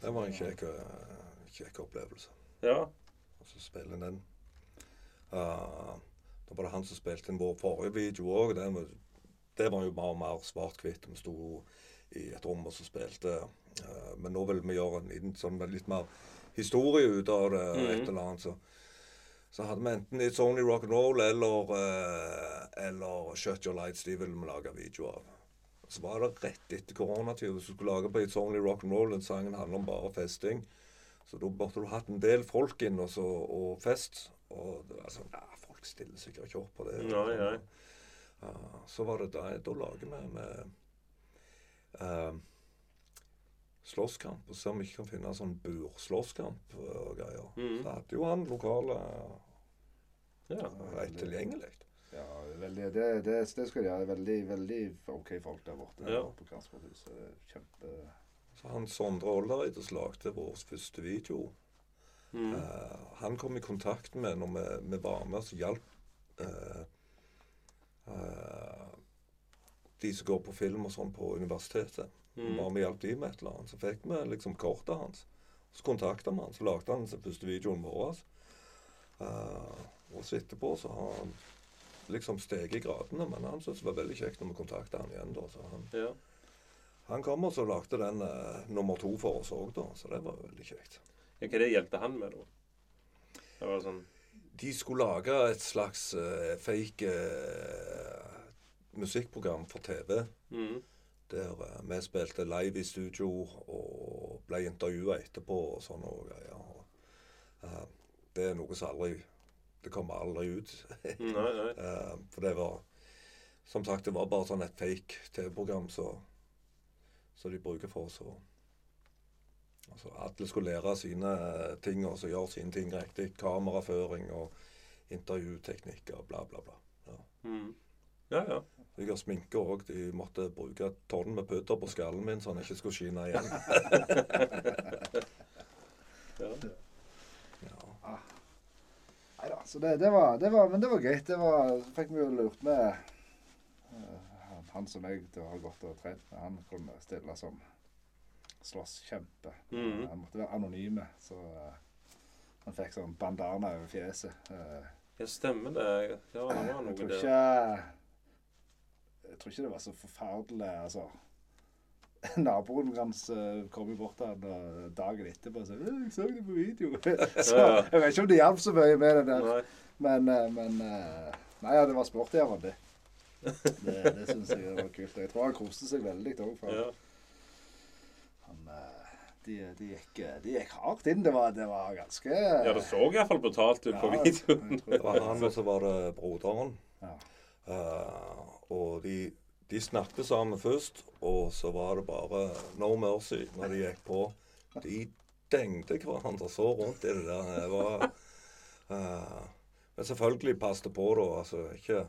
Det var en kjekk, eh, kjekk opplevelse. ja. Og så spille inn den. Uh, da var det han som spilte inn vår forrige video òg. Det var jo mer og mer svart-hvitt. Vi sto i et rom og så spilte. Uh, men nå vil vi gjøre en liten sånn litt mer historie ut av det. Mm. et eller annet. Så, så hadde vi enten It's Only Rock and Roll eller, eh, eller Shut Your Lights. De ville vi lage video av. Så var det rett etter koronatid. Hvis du skulle lage på It's Only Rock and Roll, den sangen handler om bare festing. Så da måtte du hatt en del folk inn og, så, og fest. Og det var sånn Ja, folk stiller sikkert ikke opp på det. Nei, nei. Ja, så var det da, da lager vi med uh, slåsskamp. Og ser om vi ikke kan finne en sånn burslåsskamp og greier. Mm. Så hadde jo han lokale ja. rett tilgjengelig. Ja, veldig, det, det, det skal de ha. Veldig, veldig OK folk der borte Ja. på er Kjempe... Så han Sondre Oldereid som lagde vår første video, Mm. Uh, han kom i kontakt med når vi, vi var med og hjalp eh, eh, de som går på film og sånn på universitetet. Mm. Bare vi hjalp de med et eller annet. Så fikk vi liksom kortet hans. Så kontakta vi han, så lagde han den første videoen vår. Uh, og så etterpå så har han liksom steget i gradene, men han syntes det var veldig kjekt når vi kontakta han igjen. da, så han Ja. han kom og så lagde den uh, nummer to for oss òg, da. Så det var veldig kjekt. Ja, Hva det hjelpte han med, da? Det var sånn De skulle lage et slags uh, fake uh, musikkprogram for TV. mm. Der uh, vi spilte live i studio og ble intervjua etterpå og sånne greier. Ja. det er noe som aldri Det kommer aldri ut. Nei, nei. For det var Som sagt, det var bare sånn et fake TV-program som de bruker for oss. Altså, alle skulle lære sine eh, ting og så gjøre sine ting riktig. Kameraføring og intervjuteknikk og bla, bla, bla. Ja. Mm. Ja, ja. Jeg har sminke òg. De måtte bruke et tonn med pudder på skallen min så han ikke skulle skinne igjen. ja. Ja. Nei da. Så det, det, var, det var Men det var greit. Det var, fikk vi jo lurt med uh, han, som jeg har gått og trent med. Han kunne stille som slåsskjempe. Mm. Han måtte være anonyme, så eh, han fikk sånn bandana over fjeset. Eh, ja, stemmer det. Ja, det var jeg noe tror ikke Jeg tror ikke det var så forferdelig, altså. Naboen hans eh, kom jo bort til han eh, dagen etterpå og sa 'Jeg så det på video'. så jeg vet ikke om det hjalp så mye med det der. Nei. Men, eh, men eh, Nei, ja, det var sporty av ham, det. Det, det syns jeg var kult. Jeg tror han koste seg veldig òg. Ja. Han, eh, de, de, gikk, de gikk hardt inn. Det var, det var ganske ja, det så iallfall brutalt ut på Ja, videoen. Det var han, og så var det broderen. Ja. Uh, og de, de snakket sammen først, og så var det bare no mercy når de gikk på. De dengte hverandre så rundt i det der. Det var uh, Men selvfølgelig passet på, da. Altså ikke,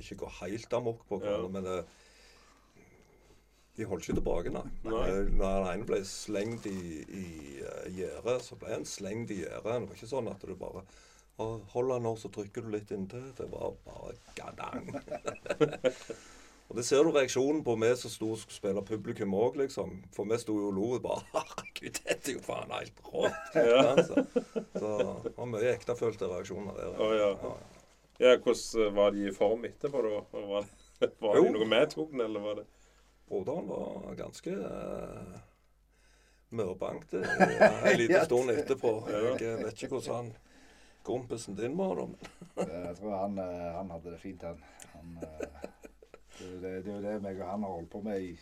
ikke gå helt amok på hverandre, Ja. men det, de holdt ikke tilbake, nei. Eh, Når den ene ble slengt i, i uh, gjerdet, så ble han slengt i gjerdet. Det var ikke sånn at du bare «Å, Hold han nå, så trykker du litt inntil. Det var bare gadang. og det ser du reaksjonen på vi som sto og spille publikum òg, liksom. For vi sto jo og lo og bare Herregud, dette er jo faen helt rått. Ja. Så, så det var mye ektefølte reaksjoner der. Oh, ja. Ja, hvordan var de i form etterpå, da? Var, var det noe vi tok den, eller var det Broderen var ganske uh, mørbankt uh, en liten stund etterpå. Jeg eh, vet ikke hvordan han kompisen din var, da. Jeg tror han, eh, han hadde det fint, han. han eh, det, er jo det, meg og han har holdt på med i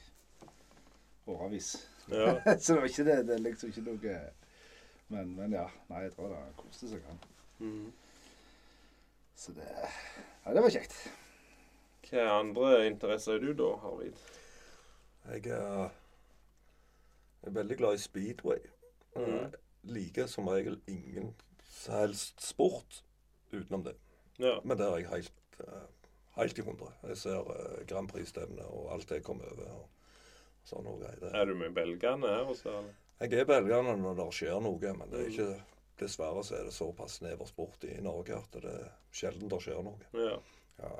årevis. Ja. så det var ikke det. Det er liksom ikke noe men, men ja. Nei, jeg tror det koste seg, han. Mm. Så det Ja, det var kjekt. Hva andre interesser er du da, Arvid? Jeg er, jeg er veldig glad i speedway. Mm. Jeg liker som regel ingen helst sport utenom det. Ja. Men det er jeg helt, eh, helt i hundre. Jeg ser uh, Grand Prix-stevnet og alt det jeg kommer over. og sånn og greier. Er du med belgerne her også, eller? Jeg er belgerne når det skjer noe, men det er ikke, dessverre så er det såpass snever sport i Norge at det er sjelden det skjer noe. Ja. Ja,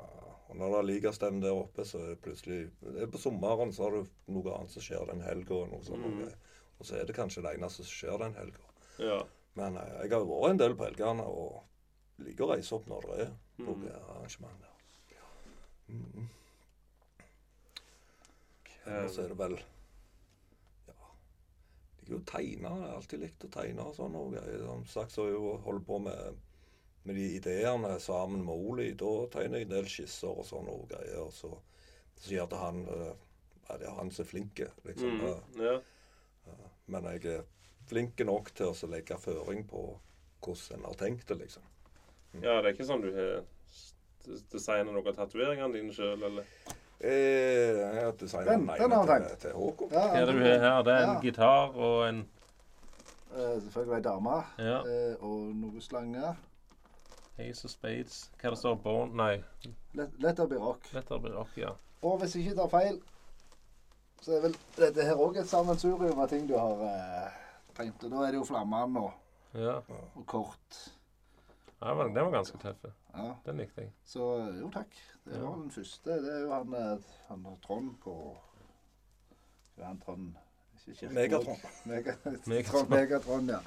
og når det er ligastevne der oppe, så er det plutselig det er På sommeren så har du noe annet som skjer den helga, og. Mm. Og så er det kanskje det eneste som skjer den helga. Ja. Men eh, jeg har jo vært en del på helgene og liker å reise opp når det er Mm. noe arrangement der. Mm. Og så er det vel Ja. Liker jo å tegne. Jeg har alltid likt å tegne og sånn. Og jeg, som sagt så jeg holdt på med, med de ideene sammen med Oli. Da tegner jeg en del skisser og sånne og greier. Og så så sier jeg til han eh, ja, det er han som er flink, liksom. Mm. Eh, ja. Men jeg er flink nok til å legge føring på hvordan en har tenkt det, liksom. Ja, det er ikke sånn du har designa noen av tatoveringene dine sjøl, eller? Eh, jeg har designet Den- den har jeg tenkt. til, til Håkon. Ja, Hva er det du har her? Det er en Ja. gitar og en uh, selvfølgelig ei dame Ja. Uh, og noe slanger. Ace of Spades. Hva det står Bone Nei, Lett, lett å bli rock. Letter blir rock, ja. Og hvis jeg ikke tar feil, så er vel dette her òg et sammensurium av ting du har eh, tegnet. Og da er det jo flammene og, ja. og kort. ja men den var ganske tøff. Ja, Den likte jeg. så eh, jo takk. Det Ja. var den første. Det er jo han, eh, han Trond på Hva er han Trond? Megatron. Megatron. Megatron, ja.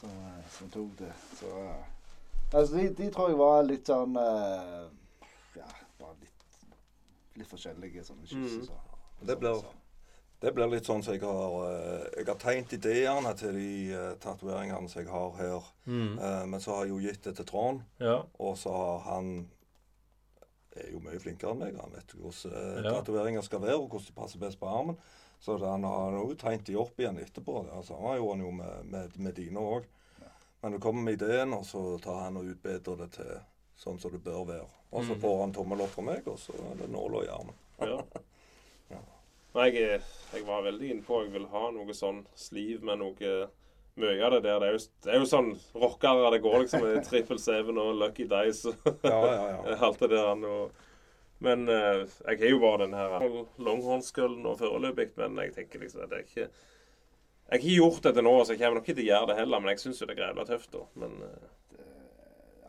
Som, eh, som tok det. Så Altså, de, de tror jeg var litt sånn uh, Ja, bare litt, litt forskjellige sånne kyss. Mm. Det blir, det blir litt sånn som jeg har eh, Jeg har tegnet ideene til de uh, tatoveringene som jeg har her. Mm. Uh, men så har jeg jo gitt det til Trond, Ja. og så har han er jo mye flinkere enn meg. Han vet hvordan uh, Ja. tatoveringer skal være, og hvordan de passer best på armen. Så han har jo tegnet de opp igjen etterpå. Det samme gjorde han jo med, med, med dine òg. Men du kommer med ideen, og så tar han og utbedrer det til sånn som det bør være. Og så Mhm. får han tommel opp fra meg, og så er det nåla i armen. Ja. Ja. Nei, jeg, jeg var veldig inne på jeg vil ha noe sånn sliv med noe mye av det der. Det er jo, det er jo sånn rockere det går liksom Triple Seven og Lucky Dice og Ja, ja, ja. alt det der. Og, men eh, jeg har jo bare den her longhornskullen og foreløpig, men jeg tenker liksom at det er ikke Jeg har ikke gjort det til nå, så jeg kommer nok ikke til å gjøre det heller, men jeg syns jo det er greit tøft, da. Men eh,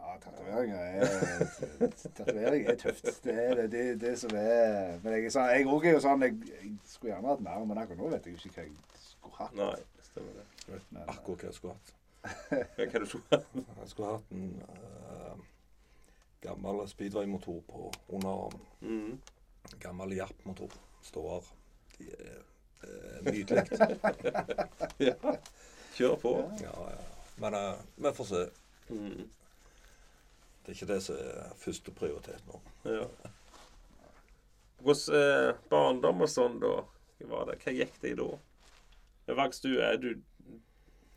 Ja, tatoveringer er Tatovering er tøft. Det er det, det, det som er Men jeg er sånn, jeg er jo sånn jeg, jeg skulle gjerne hatt mer, men akkurat nå vet jeg ikke hva jeg skulle hatt. nei, stemmer det. Men, Akkurat hva jeg skulle hatt. Hva du hatt? Jeg skulle hatt en uh, gammel speedway-motor på underarmen. mm. Gammel Japp-motor. Ståer. De er eh, nydelig. Ja. Kjør på. Ja, ja. Men eh, vi får se. Mm. Det er ikke det som er første prioritet nå. Ja. Hvordan eh, barndom og sånn, da? Hva? Hva gikk det i da? Vaks, du er du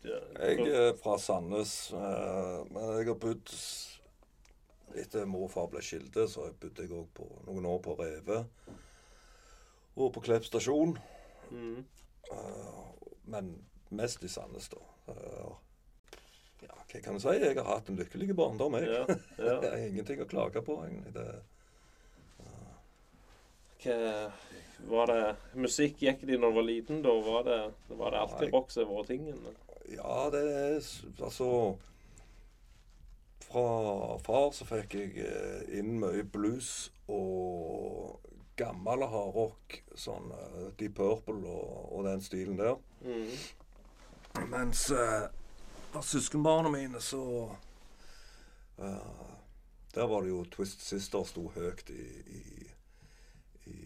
ja, Jeg er fra Sandnes, eh, men jeg har bodd Etter mor og far ble skilte, så bodde jeg òg noen år på Reve. Og på Klepp stasjon. Mm. Eh, men mest i Sandnes, da. Eh, ja, hva kan du si? Jeg har hatt en lykkelig barndom, jeg. Ja, ja. Det er ingenting å klage på, egentlig. Det, Hva var det Musikk gikk de når du var liten? Da var det, var det alltid Nei. rock som var tingen? ja, det er Altså Fra far så fikk jeg eh, inn mye blues og gammel hardrock. Sånn uh, Deep Purple og, og den stilen der. Mm. Mens uh, av søskenbarna mine så uh, Der var det jo Twist Sister sto høyt i, i, i,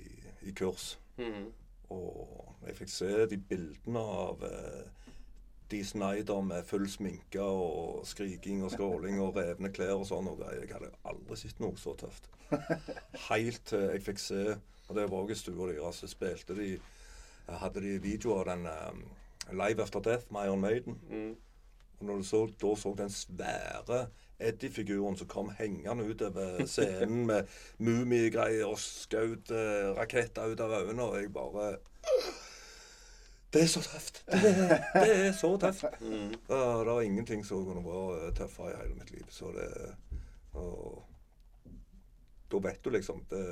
i kurs. Mm. Og jeg fikk se de bildene av eh, de Snyder med full sminke og skriking og skråling og revne klær og sånn. og greier. Jeg hadde aldri sett noe så tøft. Helt til jeg fikk se Og det var òg i stua deres. Så spilte de Hadde de video av den um, Live After Death med Iron Maiden. Mm. Og når du så, da så den svære Eddie-figuren som kom hengende utover scenen med mumiegreier og skjøt uh, raketter ut av øynene, og jeg bare Det er så tøft! Det, er- det er så tøft! Mm. Ja, det var ingenting som kunne vært tøffere i hele mitt liv. Så det og, Da vet du liksom det,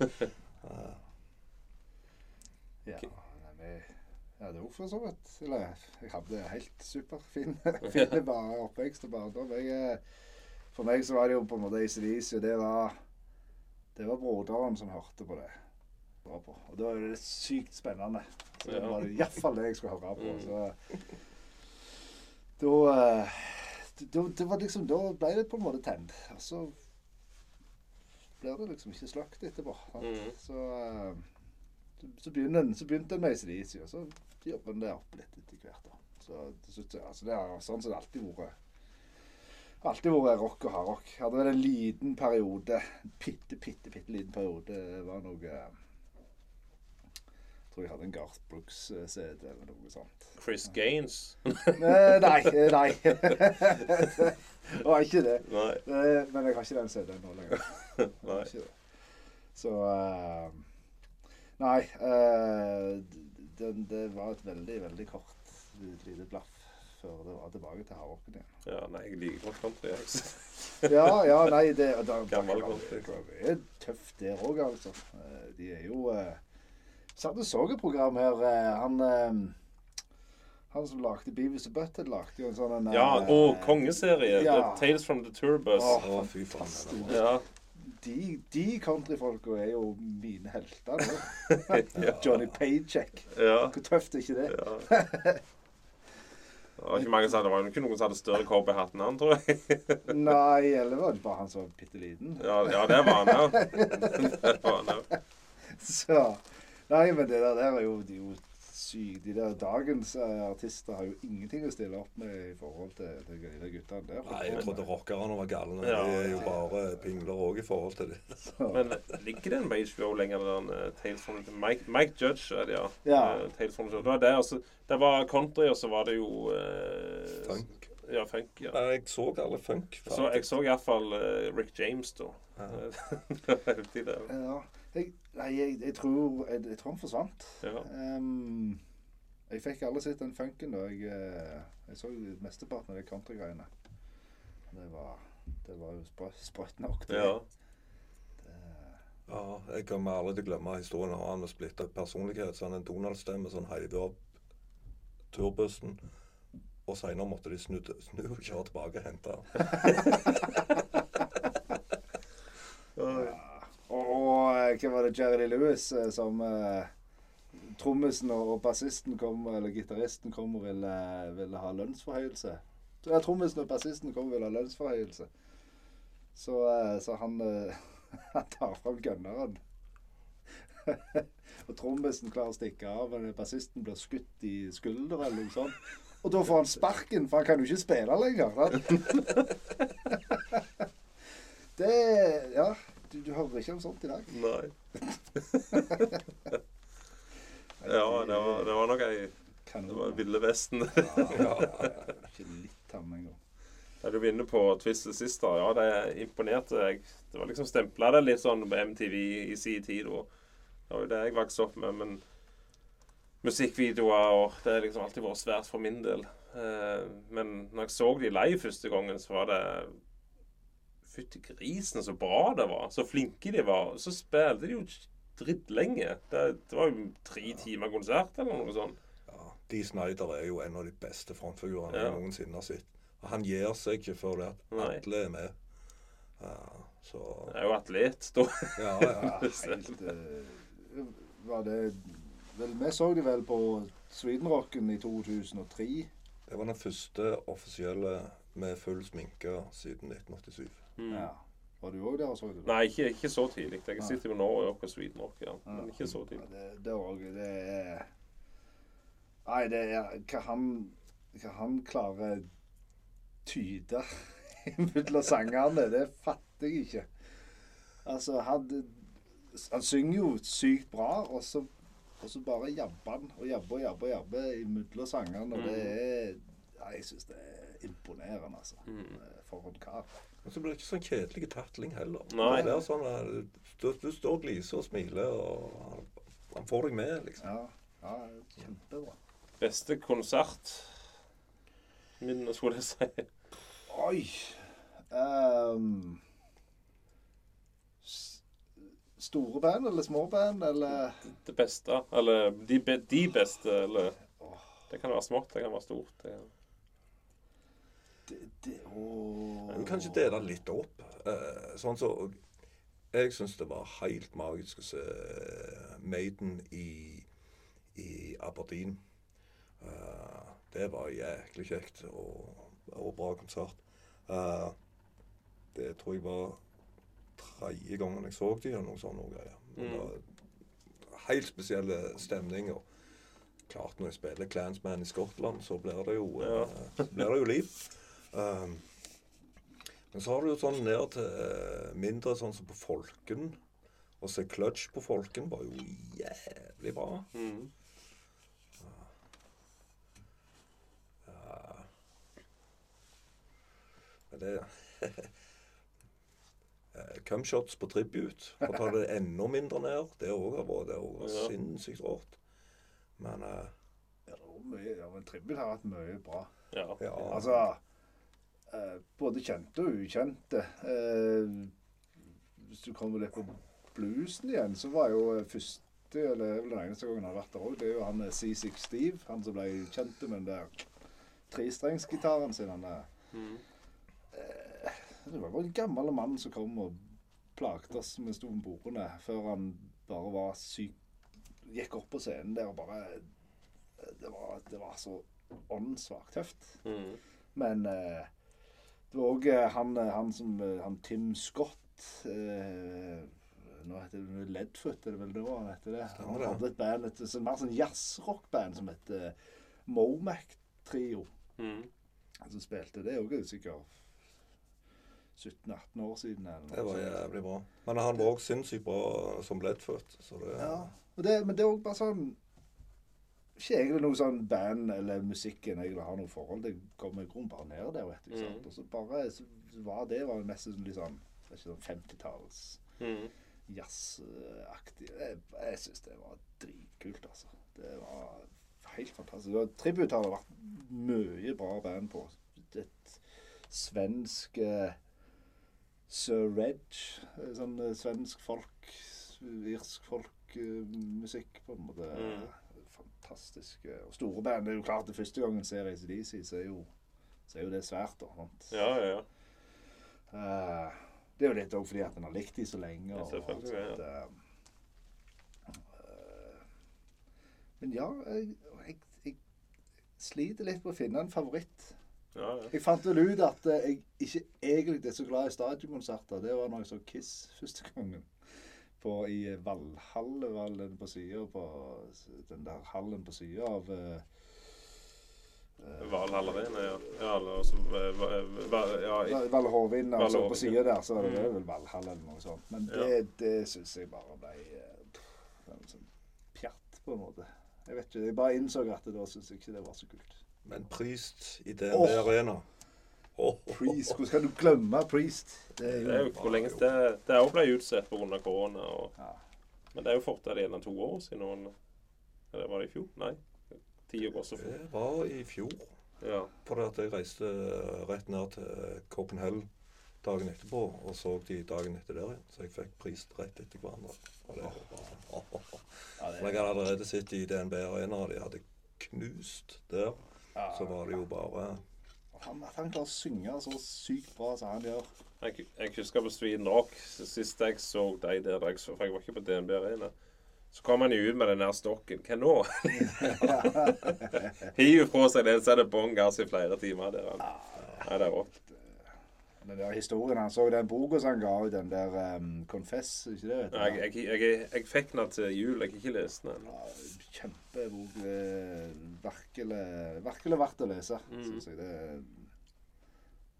Ja, nei, vi hadde jo for så vidt Eller jeg hadde helt superfin fin bare oppvekst og barndom. Jeg, eh, For meg så var det jo på en måte ACDC, og det var Det var broderen som hørte på det. Var på. Og da er det sykt spennende. Så det var iallfall det jeg skulle høre på. Mm. Så da eh, da, det var liksom, da ble det på en måte tent. Og så blir det liksom ikke slakt etterpå. Mm. Så, eh, så, så, begynner så begynte en med ACDC, og så jobber en det opp litt etter hvert. da. Så til slutt, altså det er sånn som det alltid vært. Alltid vært rock og hardrock. Hadde vel en liten periode, bitte, bitte, bitte liten periode, var noe eh, tror jeg hadde en Garth Brooks-CD eller noe sånt. Chris Gaines? Eh, nei, eh, nei. det var ikke det. Nei. Eh, Men jeg har ikke den CD-en nå lenger. Nei. Så uh, Nei. Uh, det, det var et veldig, veldig kort lite blaff før det var tilbake til hardrocken igjen. Ja, nei, jeg liker godt country. Jeg. Ja, ja, nei, det, det, Gammel det, det er tøft der òg, altså. Eh, De er jo eh, Satt og så et program her. eh, Han eh, han som lagde Beavis og Butthead, lagde jo en sånn en, Ja, eh, og kongeserie. ja. Tales from the Turbus. Åh, Å, fy faen. Ja. De, de countryfolka er jo mine helter. Ja. Johnny Paycheck. ja. Hvor tøft er ikke det? ja. Det var ikke mange som hadde, det var ikke noen som hadde større cowboy hatt enn han, tror jeg. Nei, eller var det bare han som var bitte liten? Ja, ja det var han, ja. Det var han, ja. Så Nei, men det der, der er jo, de jo syke. De der dagens eh, artister har jo ingenting å stille opp med i forhold til de de guttene der. Nei, jeg trodde rockerne var galne. Ja. De er jo bare pingler òg i forhold til det. Men ligger det en HBO lenger, enn uh, Tales from the Mike, Mike Judge er det, ja. Ja. Uh, Tales from the Det var det, altså. Det var country, og så var det jo uh, Funk. Ja, funk, ja. Nei, jeg så alle funk. Så jeg så iallfall uh, Rick James, da. Ja. Det var heftig, det. ja. Jeg, nei, jeg, jeg, tror, jeg, jeg tror han forsvant. Ja. Um, Jeg fikk aldri sett den funken da. Jeg, eh, jeg så mesteparten av de countrygreiene. Det var, det var jo sprø- sprøtt nok. Det. Ja. Ja, jeg kommer aldri til å glemme historien om han med splitta personlighet. Så han en Donald-stemme som heiv opp turbussen. Og seinere måtte de snu, snu og kjøre tilbake og hente han. Og, hva var det Jerry Lewis eh, som eh, Trommisen og, bassisten kom, eller gitaristen kom og ville, ville ha lønnsforhøyelse. Ja, Trommisen og bassisten kom og ville ha lønnsforhøyelse. Så, eh, så han, han tar fram gunneren. og trommisen klarer å stikke av, men bassisten blir skutt i skulder eller noe sånt. Og da får han sparken, for han kan jo ikke spille lenger. Det Ja, du, du hører ikke om sånt i dag. Nei. ja, det var, det var nok ei Det var Ville Vesten. Ja, ja, ja, ikke litt ham engang. Er du inne på Twister sist, da? Ja, det imponerte jeg. Det var liksom stempla det litt sånn på MTV i sin tid. Og det var jo det jeg vokste opp med. Men musikkvideoer og Det har liksom alltid vært svært for min del. Eh, men når jeg så de live første gangen, så var det Fytti grisen, så bra det var. Så flinke de var. Så spilte de jo drittlenge. Det, det var jo tre timer konsert eller noe sånt. Ja, Dee Snyder er jo en av de beste frontfigurene Ja. jeg noensinne har sett. Og Han gir seg ikke før det at Atle er med. Ja, så Jeg er jo atlet, da. Ja, ja. Ja, helt uh, Var det vel, Vi så de vel på Swedenrocken i 2003. Det var den første offisielle med full sminke siden 1987. Mm. Ja. Var du òg der og så det? Nei, ikke, ikke så tidlig. Jeg sitter jo nå og er på Sweden Rock, ja. men ikke så Ja, tidlig. det, det, er også, det er Nei, det er Hva han, hva han klarer tyde mellom sangene, det fatter jeg ikke. Altså, han, han synger jo sykt bra, og så, og så bare jabber han og jabber og jabber jabber mellom sangene. Og det er ja, Jeg syns det er imponerende, altså. Mm. For en kar. Men så blir det ikke sånn kjedelig tatling heller. Nei. Det er sånn at du, du står og gliser og smiler, og han, han får deg med, liksom. Ja, ja kjempebra. Beste konsert min, skulle jeg si. Oi. Ehm, store band eller små band eller Det beste. Eller de, be, de beste, eller Det kan være smått, det kan være stort. Det, det, det, åh. Vi kan ikke dele litt opp. Eh, sånn så Jeg syns det var helt magisk å se Maiden i, i Aberdeen. Eh, det var jæklig kjekt og, og bra konsert. Eh, det tror jeg var tredje gangen jeg så dem, eller noe sånt. Noe greier. Mm. det var helt spesielle stemninger. Klart når jeg spiller Clansman i Skottland, så blir det jo, Ja. blir det jo liv. Um, men så har du jo sånn ned til eh, mindre sånn som på Folken. Å se Clutch på Folken var jo jævlig bra. mm. Ja. Men det Eh, Cumshots på tribute, for å ta det enda mindre ned, det òg har vært er Ja. sinnssykt rått. Men uh, Ja, det var mye, ja, men tribute har vært mye bra. Ja. ja. Altså Både kjente og ukjente. Eh, hvis du kommer litt på bluesen igjen, så var jo eh, første eller er den eneste gangen han har vært der òg, det er jo han eh, C6 Steve. Han som ble kjent med den der trestrengsgitaren sin. Han der. Mm. Det var bare en gammel mann som kom og plagde oss med sto bordene før han bare var syk. Gikk opp på scenen der og bare Det var, det var så åndssvakt tøft. Mm. Men eh, det var òg han, eh, han som eh, Han Tim Scott eh, Nå heter det Ledfoot, er det vel nå han heter det? Han hadde et band, et sånn mer sånn jazzrockband som het Momac Trio. Mm. Som spilte det òg sikkert 17-18 år siden. Eller noe Det var jævlig bra. Men han var òg sinnssykt bra som Ledfoot. Så det Ja, og det, men det er òg bare sånn Ikke egentlig noe sånn band eller musikken egentlig har noe forhold. Det kommer i grunnen bare ned der, vet du. Mm. Og så bare så var det var mest sånn er ikke sånn 50-talls Mm. jazzaktig. Jeg, jeg syns det var dritkult, altså. Det var helt fantastisk. Tribute har det vært mye bra band på. Et svensk eh, Sir Reg. eh, Sånn eh, svensk folk, irsk folk-musikk, på en måte. Mm. Fantastisk. Og store band. Det er jo klart, det første gangen en ser ACDC, så er jo, så er jo det svært, da. Sant? Ja, ja, ja. Uh, det er jo litt òg fordi at en har likt de så lenge. Og, og alt. Eh, Men ja, jeg, jeg, jeg sliter litt på å finne en favoritt. ja, ja. Jeg fant vel ut at eh, jeg ikke egentlig er så glad i stadionkonserter. Det var når jeg så Kiss første gangen. På, I eh, Valhall, var den på sida på Den der hallen på sida av uh, eh, Valhall Arena, ja. ja eller som, eh, ja, i- Val Hovin, altså på sida der, så er det Mm. vel Valhall eller noe sånt. Men Ja. det, det syns jeg bare ble eh, det sånn pjatt, på en måte. Jeg vet ikke, jeg bare innså at da syns jeg ikke det var så kult. Men prist i DNB oh. Arena Priest, hvordan kan du glemme Priest? Det er Det er jo hvor lenge det Det òg ble utsatt pga. korona. Og, Ja. men det er jo fortere det er to år siden. Eller var det i fjor? Nei. Tida går så fort. Det var i fjor. Ja. Fordi at jeg reiste rett ned til Copenhagen dagen etterpå og så de dagen etter der igjen. Så jeg fikk Priest rett etter hverandre. Og det var Ja, det jeg hadde allerede sett i DNB Arena, og de hadde knust der. ja. Så var det jo bare han, At han klarer å synge så sykt bra som han gjør. Jeg, jeg husker på Sweden Rock sist jeg så de der, jeg så, for jeg var ikke på DNB Arena. Så kom han jo ut med den der stokken. Hva nå? Hiver fra seg den, så er det bånn gass i flere timer. Der han. Ja, det er rått. Den der historien han så den boka som han ga ut, den der um, Confess, ikke det? vet du? Nei, Jeg, jeg, jeg, jeg fikk den til jul. Jeg har ikke lest den. Ja, Kjempebok. eh, Virkelig, virkelig verdt å lese, mm. syns jeg. Det,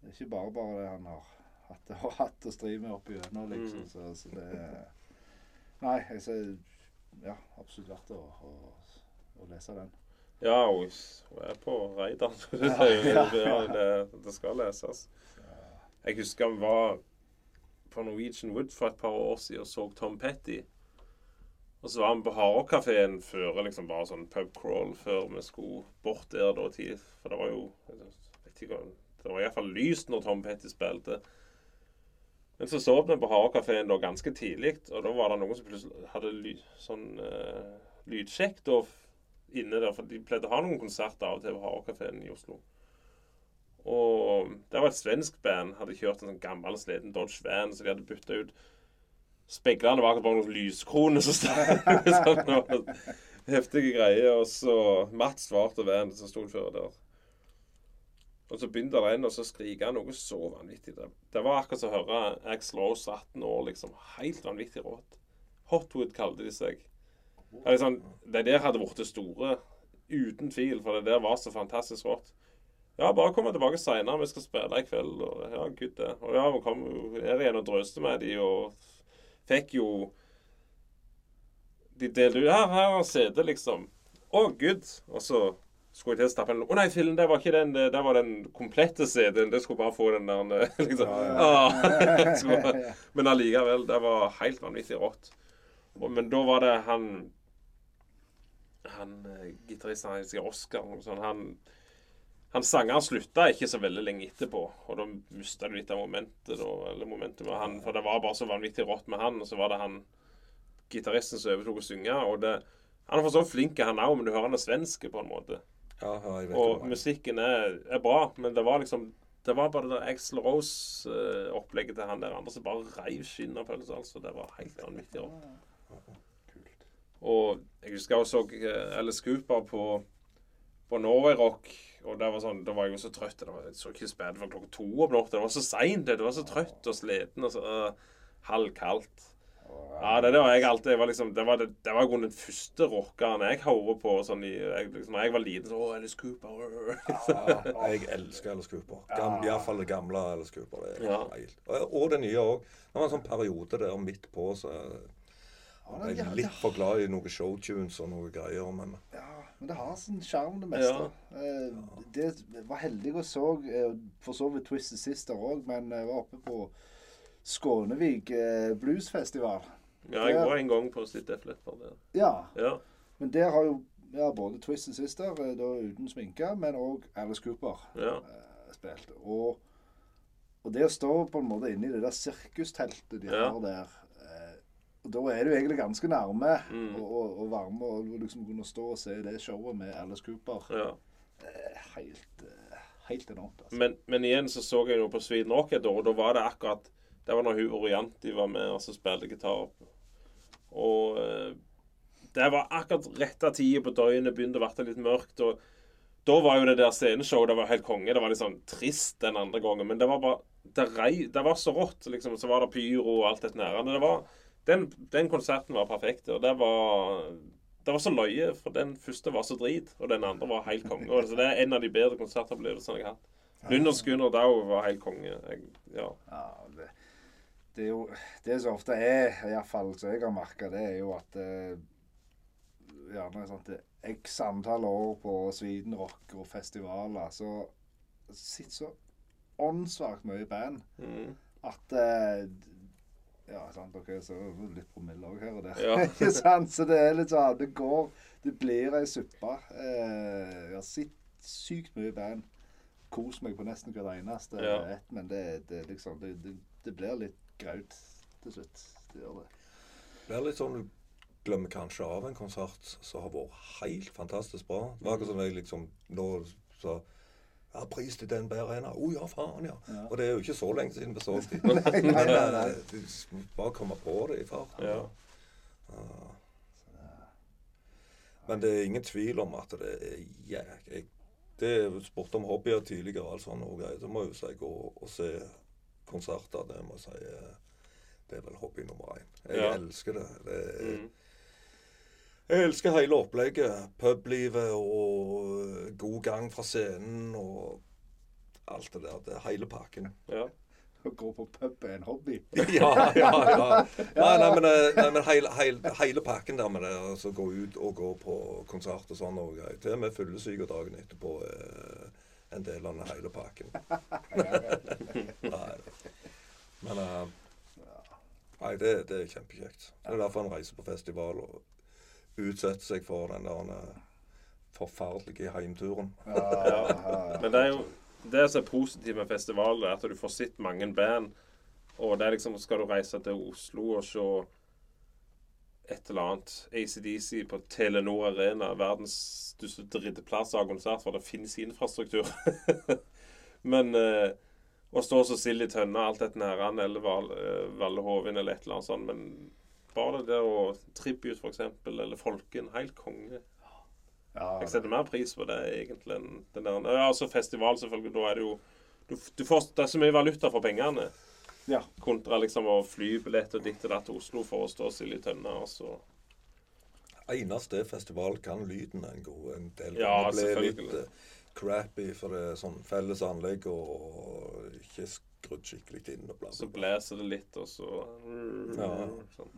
det er ikke bare bare det han har hatt, har hatt å stri med opp igjennom, liksom. Mm. Så, så det Nei, jeg sier ja, absolutt verdt å, å, å lese den. Ja, hun er på raideren. Ja, ja. ja, det, det skal leses. Jeg husker vi var på Norwegian Wood for et par år siden og så Tom Petty. Og så var vi på Hardrock-kafeen før liksom bare sånn pubcrawl før vi skulle bort der da. For det var jo vet ikke, Det var iallfall lyst når Tom Petty spilte. Men så så vi på Hardrock-kafeen da ganske tidlig, og da var det noen som plutselig hadde ly, sånn uh, lydsjekk da inne der. For de pleide å ha noen konserter av og til på Hardrock-kafeen i Oslo. Og det var et svensk band. Hadde kjørt en sånn gammel, sliten Dodge Van, så de hadde bytta ut speilene bak bare noen lyskroner stod sånn, Heftige greier. Og så matt svarte van som sto før der. Og så begynte det en, så skriker han noe så vanvittig. Det, det var akkurat som å høre Ax Rose 18 år, liksom. Helt vanvittig rått. Hotwood kalte de seg. Det er sånn, de der hadde blitt store, uten tvil, for det der var så fantastisk rått. Ja, bare kom tilbake seinere, vi skal spille i kveld. Og ja, gud det. Og ja, vi kom her igjen og drøste med de, og fikk jo De delte ut Her, her er CD, liksom. Å, gud. Og så skulle jeg til å stappe en Å nei, fillen, det var ikke den. Det var den komplette CD-en. Det skulle bare få den der liksom. Ja, ja. bare- Men allikevel, det var helt vanvittig rått. Men da var det han Han eh, gitaristen Oscar sånt, han han sangeren slutta ikke så veldig lenge etterpå, og da mista du litt av momentet. Da, eller momentet med han, For det var bare så vanvittig rått med han, og så var det han gitaristen som overtok å synge. og det, Han er for så flink, han òg, men du hører han er svenske, på en måte. Ja, Og musikken er, er bra, men det var liksom det var bare det der Axel Rose-opplegget til han der andre som bare reiv skinnerpølser. Altså. Det var helt vanvittig. rått. Og jeg husker jeg også så eh, Alice Cooper på, på Norway Rock. Og det var sånn, da var jeg jo så trøtt. Det var, jeg så ikke spille for klokka to om natta. Det var så seint. Det var så trøtt og sliten og så uh, halvkaldt. Ja, det, det var jeg alltid. Jeg var liksom, det var, det, det var den første rockeren jeg hører på. Sånn jeg, liksom, når jeg var liten, så Å, Alice Cooper. ja, Jeg elsker Alice Cooper. Gam, Iallfall det gamle Alice Cooper. Det er Ja. helt. Og, og det nye òg. Det var en sånn periode der midt på så jeg Ja, det- litt for glad i noen showtunes og noen greier. Men Ja, men det har sin sjarm, det meste. Eh, Det var heldig å så eh, for så vidt Twisted Sister òg, men jeg var oppe på Skånevik eh, bluesfestival. Ja, jeg var en gang på sitt Def Leppard der. Ja, Ja. men der har jo ja, både Twisted Sister, da uten sminke, men òg Alice Cooper Ja. spilte. Og, og det å stå på en måte inne i det der sirkusteltet de Ja. har der Da er du egentlig ganske nærme Mm. og, og, og varme, og liksom kunne stå og se det showet med Alice Cooper. ja. Helt, eh, helt enormt. altså. Men, men igjen så så jeg jo på Sweden Rock et år, og da var det akkurat Det var når hun Orianti var med og så spilte gitar. Og eh, det var akkurat rette tida på døgnet, begynte å bli litt mørkt. og Da var jo det der sceneshowet det var helt konge. Det var sånn trist den andre gangen, men det var bare Det, rei, det var så rått. liksom, Så var det pyro og alt det nærende. Det var, den, den konserten var perfekt. Og det var det var så løye, for den første var så drit, og den andre var helt konge. Og det er en av de bedre konsertopplevelsene jeg har hatt. Lunders Gunnar Dau var helt konge. Jeg, ja. Ja, det, det er jo Det som ofte er, iallfall som jeg har merka, det er jo at eh, gjerne sånn x antall år på Swedenrock og festivaler, så sitter så åndssvakt mye band Mm. at eh, Ja, sant, OK, så er det litt promille òg her og der. Ja. Ikke sant? Så det er litt sånn Det går Det blir ei suppe. Eh, jeg har sett sykt mye band. Kos meg på nesten hver eneste Ja. ett, men det, det liksom det, det, det blir litt graut til slutt. Det gjør det. Det er litt sånn du glemmer kanskje av en konsert som har vært helt fantastisk bra. Det var akkurat som jeg liksom nå sa ja, pris til den bedre enn Å oh, ja, faen, ja. Ja. Og det er jo ikke så lenge siden vi så dem. Nei, nei, nei, eh, nei. du bare komme på det i farten. Ja. Ja. Men det er ingen tvil om at det er. Jeg, det er spurt om hobbyer tidligere altså noe sånt greier. Så må jo si gå og se konserter. Det må jeg si eh, det er vel hobby nummer én. Jeg Ja. elsker det. det er, Mm. Jeg elsker hele opplegget. Publivet og god gang fra scenen og alt det der. Det er hele pakken. ja. Å gå på pub er en hobby. ja, ja, ja. Nei, nei, men, eh, nei, men hele, hele, hele pakken der med det, altså gå ut og gå på konsert og sånn og greier. Til og med fyllesyke dagen etterpå er en del av den hele pakken. nei. Men eh, Nei, det, det er kjempekjekt. Det er derfor en reiser på festival og utsetter seg for den der eh, forferdelige heimturen. Ja. Men det er jo det som er positivt med festivalen, er at du får sett mange band. Og det er liksom Skal du reise til Oslo og se et eller annet ACDC på Telenor Arena, verdens største dritteplass av konsert, for det finnes infrastruktur. Men eh, å stå så sild i tønne, alt dette nærende, eller eh, Valle Hovin eller et eller annet sånt. Men bare det der å Tribute, eksempel, eller Folken. Helt konge. ja, Jeg setter mer pris på det egentlig enn den der Ja, altså festival, selvfølgelig. Da er det jo du, du får, Det er så mye valuta for pengene. ja. Kontra liksom å flybillett og ditt og datt til Oslo for å stå stille i tønna. Og så Eneste festival kan lyden en god en del Ja, selvfølgelig. litt eh, crappy, for det er sånn felles anlegg og ikke skrudd skikkelig inn og bla, så bla, Så blåser det litt, og så Ja. sånn.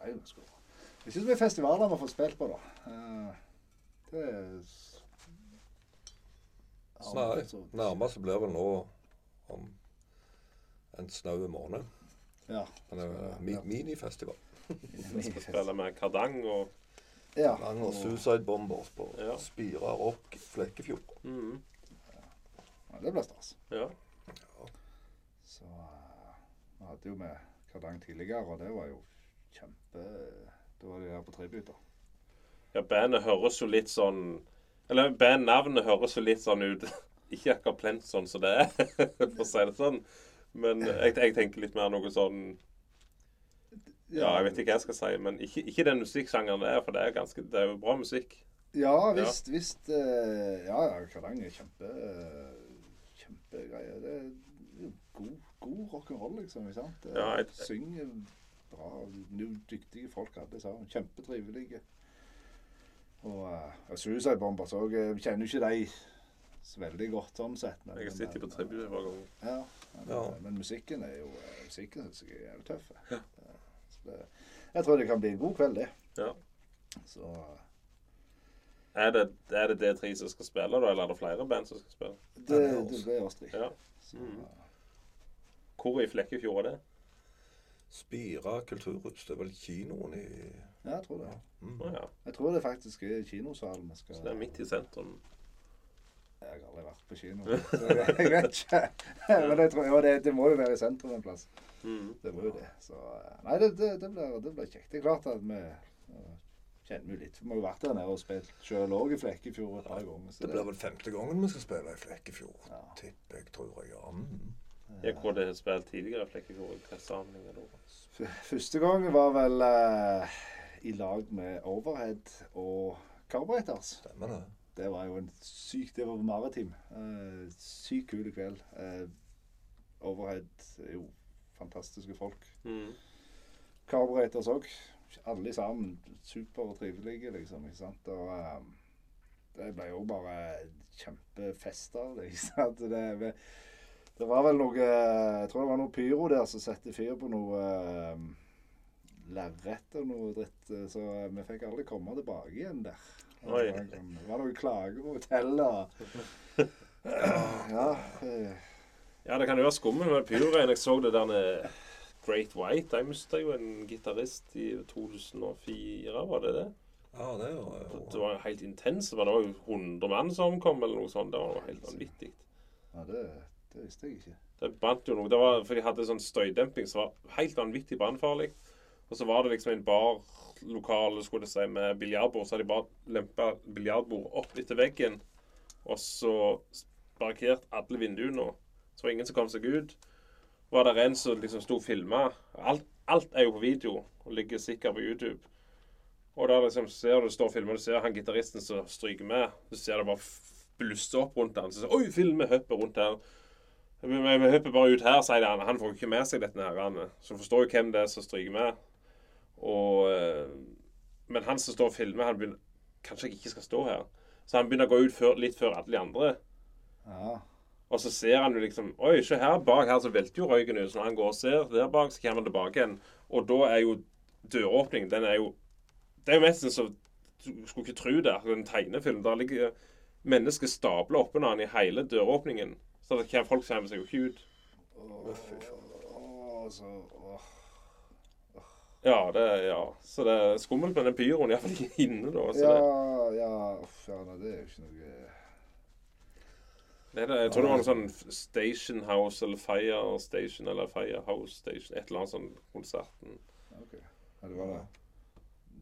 Nei, det skal. Det er ikke så mye festivaler vi får spilt på, da. Eh, Det er Ja, Nei, nærmest blir vel nå om en snau måned. Ja. Men det er mi minifestival. Vi skal spille med Kardang og Ja. Lang og Suicide Bombers på Ja. Spira Rock Flekkefjord. mm, ja, det blir stas. Ja. Så eh, Vi hadde jo med Kardang tidligere, og det var jo kjempe Da var de her på tributer. ja, bandet høres jo litt sånn Eller bandnavnet høres jo litt sånn ut Ikke akkurat plent sånn som det er, for å si det sånn. Men jeg, jeg tenker litt mer noe sånn Ja, jeg vet ikke hva jeg skal si, men ikke, ikke den musikksjangeren det er, for det er, ganske, det er jo bra musikk. Ja visst, visst eh, Ja, ja, Kardang er kjempe Kjempegreie. Det er jo god, god rock'n'roll, liksom. ikke sant? Ja, jeg- Synger bra. Det dyktige folk alle sammen. Kjempetrivelige. Og uh, Suicide Bombers òg. Jeg kjenner jo ikke de så veldig godt sånn sett. Men, Jeg har sittet på tribut hver gang. Ja, men, Ja. men musikken er jo eh, Musikken synes jeg er jævlig tøff. Eh, Så det, jeg tror det kan bli en god kveld, det. Ja. Så eh, Er det, er det D3 som skal spille, da, eller er det flere band som skal spille? det, det er det oss. tre. Ja. Mm. eh, Hvor i Flekkefjord er det? Spira kulturhus. Det er vel kinoen i Ja, jeg tror det. Mm. Ja. Jeg tror det faktisk er kinosalen vi skal Så det er midt i sentrum. Jeg har aldri vært på kino, så jeg, jeg vet ikke. Men jeg tror, ja, det, det må jo være i sentrum en plass. Mm. Det må jo det. Så eh, Nei, det, det, det, blir, det blir kjekt. Det er klart at vi eh, kjenner jo litt. Vi har jo vært der nede og spilt sjøl òg i Flekkefjord et par ganger. så Det blir vel femte gangen vi skal spille i Flekkefjord. Ja. Tipper jeg, tror jeg. Ja. Mm. Jeg hvor det har spilt tidligere i Flekkefjord. Hva sammenheng er det? Første gangen var vel uh, i lag med Overhead og Carburetors. Stemmer det. Det var jo en syk Det var maritim. Uh, sykt kul kveld. Uh, Overhead er jo fantastiske folk. Mm. Carburetors òg. Alle sammen supertrivelige, liksom. ikke sant? Og eh, det ble jo bare kjempefester. av det. Det, det var vel noe Jeg tror det var noe pyro der som satte fyr på noe uh, lerret og noe dritt. eh, Så vi fikk aldri komme tilbake igjen der. Oi. Det var noen klager på hotellet. Ja. eh, Ja, det kan jo være skummelt med pyroen. Jeg så det der med Great White. De mista jo en gitarist i 2004, var det det? Ja, det var Det jo var helt intenst. Det var jo 100 mann som omkom, eller noe sånt. Det var jo helt vanvittig. ja det, det visste jeg ikke. Det brant jo noe. Det var, for de hadde sånn støydemping som var helt vanvittig brannfarlig. Og så var det liksom en barlokale skulle si, med biljardbord. Så hadde de bare lempa biljardbord opp etter veggen. Og så barrikert alle vinduene. Så var det ingen som kom seg ut. Var det en som liksom sto og filma. Alt, alt er jo på video og ligger sikkert på YouTube. Og da liksom ser du står og filmer, du ser han gitaristen som stryker med. Du ser det bare blusse opp rundt han. Så sier Oi, filmen hopper rundt her. Vi, hopper bare ut her, sier han. Han får jo ikke med seg dette her. Så du forstår jo hvem det er som stryker med. Og, eh, men han som står og filmer, han begynner Kanskje jeg ikke skal stå her. Så han begynner å gå ut før, litt før alle de andre. Ja. Og så ser han jo liksom Oi, se her bak her så velter jo røyken ut. Så når han går og ser der bak, så kommer han tilbake igjen. Og da er jo døråpningen Den er jo Det er jo mest så Du skulle ikke tro det. En tegnefilm. Der ligger mennesker stabla oppå hverandre i hele døråpningen. Så det kan folk kommer seg jo ikke ut. Åh, så, åh. Ja, det ja. Så det er skummelt med den pyroen, iallfall inne, da. Så Ja, det, ja, uff, ja, nei, det er jo ikke noe det er det, jeg tror det var noe sånn Station House eller Fire Station eller Firehouse Station. Et eller annet sånn konserten. Ok. Ja, det var det.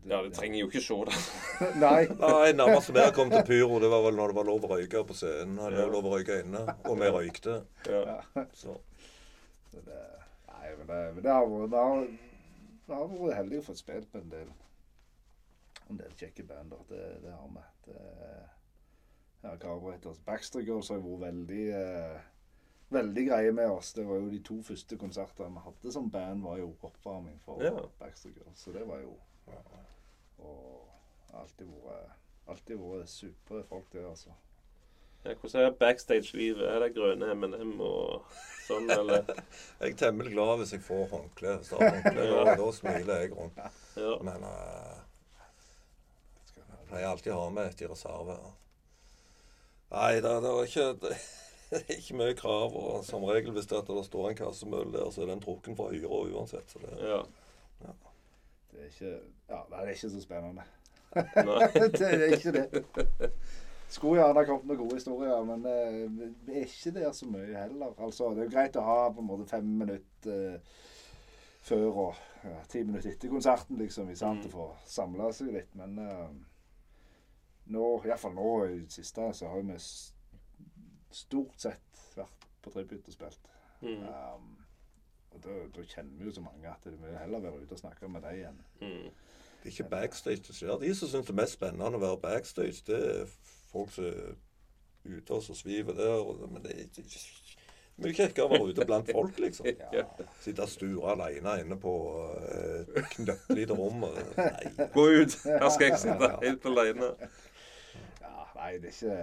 Ja, det trenger jo ikke se det. Nei. Nei, nærmest vi kom til pyro, det var vel når det var lov å røyke på scenen. Det var lov å røyke inne, og vi røykte. Ja. Så Så det, nei, men det, men det har vært det har, vi vært heldig å få spilt med en del en del kjekke band. Det, det har vi. Det, ja, Carburetors Baxter Girls har vært veldig eh, veldig greie med oss. Det var jo de to første konsertene vi hadde som band, var jo oppvarming for Ja. Baxter Girls. Så det var jo Og alltid vært alltid vært supre folk, det, altså. Ja, Hvordan er backstage-livet? Er det grønne M&M og sånn, eller? jeg er temmelig glad hvis jeg får håndkle. Starthåndkle, da, smiler jeg rundt. Ja. Men uh, jeg pleier alltid å ha med et i reserve. Nei, det, det var ikke det, det er ikke mye krav. Og som regel hvis det, det står en kassemølle der, så er den trukken fra hyra uansett. Så det, ja. Det er ikke Ja, det er ikke så spennende. Nei. det er ikke det. Skulle gjerne kommet med gode historier, men eh, det er ikke der så mye heller. Altså, Det er jo greit å ha på en måte fem minutter eh, før og ja, ti minutter etter konserten, liksom, i sant, Mm. å få samla seg litt. Men eh, nå, iallfall nå i det siste, så har vi stort sett vært på tributt og spilt. Mm. Um, og da, da kjenner vi jo så mange at det vil heller være ute og snakke med dem igjen. Mm. det er ikke backstage det skjer. De som syns det er mest spennende å være backstage, det er folk som er ute og så sviver der. Og, men det er ikke mye kjekkere å være ute blant folk, liksom. Ja. Sitte og sture alene inne på uh, et knøttlite rom. og- Nei. Gå ut! Her skal jeg sitte helt alene. Ja, nei, det er ikke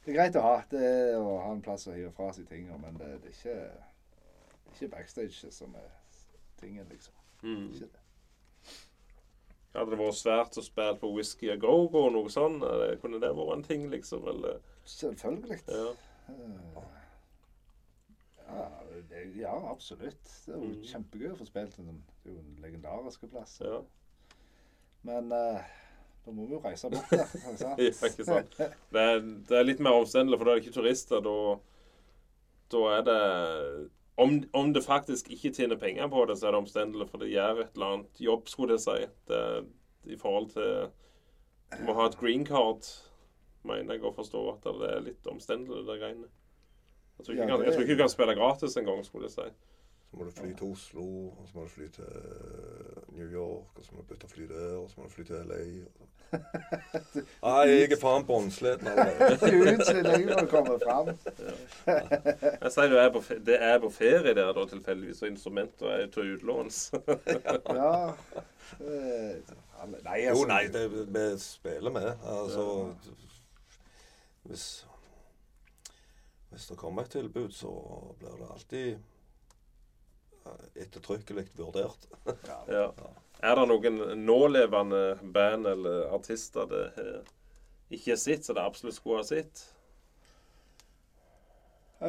Det er greit å ha det er å ha en plass å hive fra seg ting, men det, det, er ikke, det er ikke backstage som er tingen, liksom. Mm. Ikke det. Hadde det vært svært å spille på Whisky a Go-Go og noe sånt? eller Kunne det vært en ting, liksom? Eller? Selvfølgelig. Ja. Eh, Ja, det, ja, absolutt. Det er jo Mm. kjempegøy å få spilt en sånn Det er jo en legendarisk plass. ja. Men uh, da må vi jo reise bort der. ikke sant? Ja, ikke sant. Det er, det er litt mer omstendelig, for da er det ikke turister. Da, da er det om, om det faktisk ikke tjener penger på det, så er det omstendelig, for det gjør et eller annet jobb, skulle jeg si. Det, I forhold til Du må ha et green card, mener jeg å forstå at det er litt omstendelig, det greiene. Jeg tror ikke, Ja, jeg tror det- ikke du kan spille gratis engang, skulle jeg si. Så må du fly til Oslo, og så må du fly til New York, og så må du bytte fly der, og så må du fly til LA. Nei, jeg er faen båndsliten allerede. Ut så lenge man kommer fram. Jeg sier du er på, det er på ferie der da tilfeldigvis, og instrumenter er til utlåns. Ja. Nei, altså. Jo, nei, det, vi spiller med. Altså Hvis Hvis det kommer et tilbud, så blir det alltid eh, ettertrykkelig vurdert. Ja. Er det noen nålevende band eller artister det ikke er sitt, så det absolutt skulle ha sitt? Uh,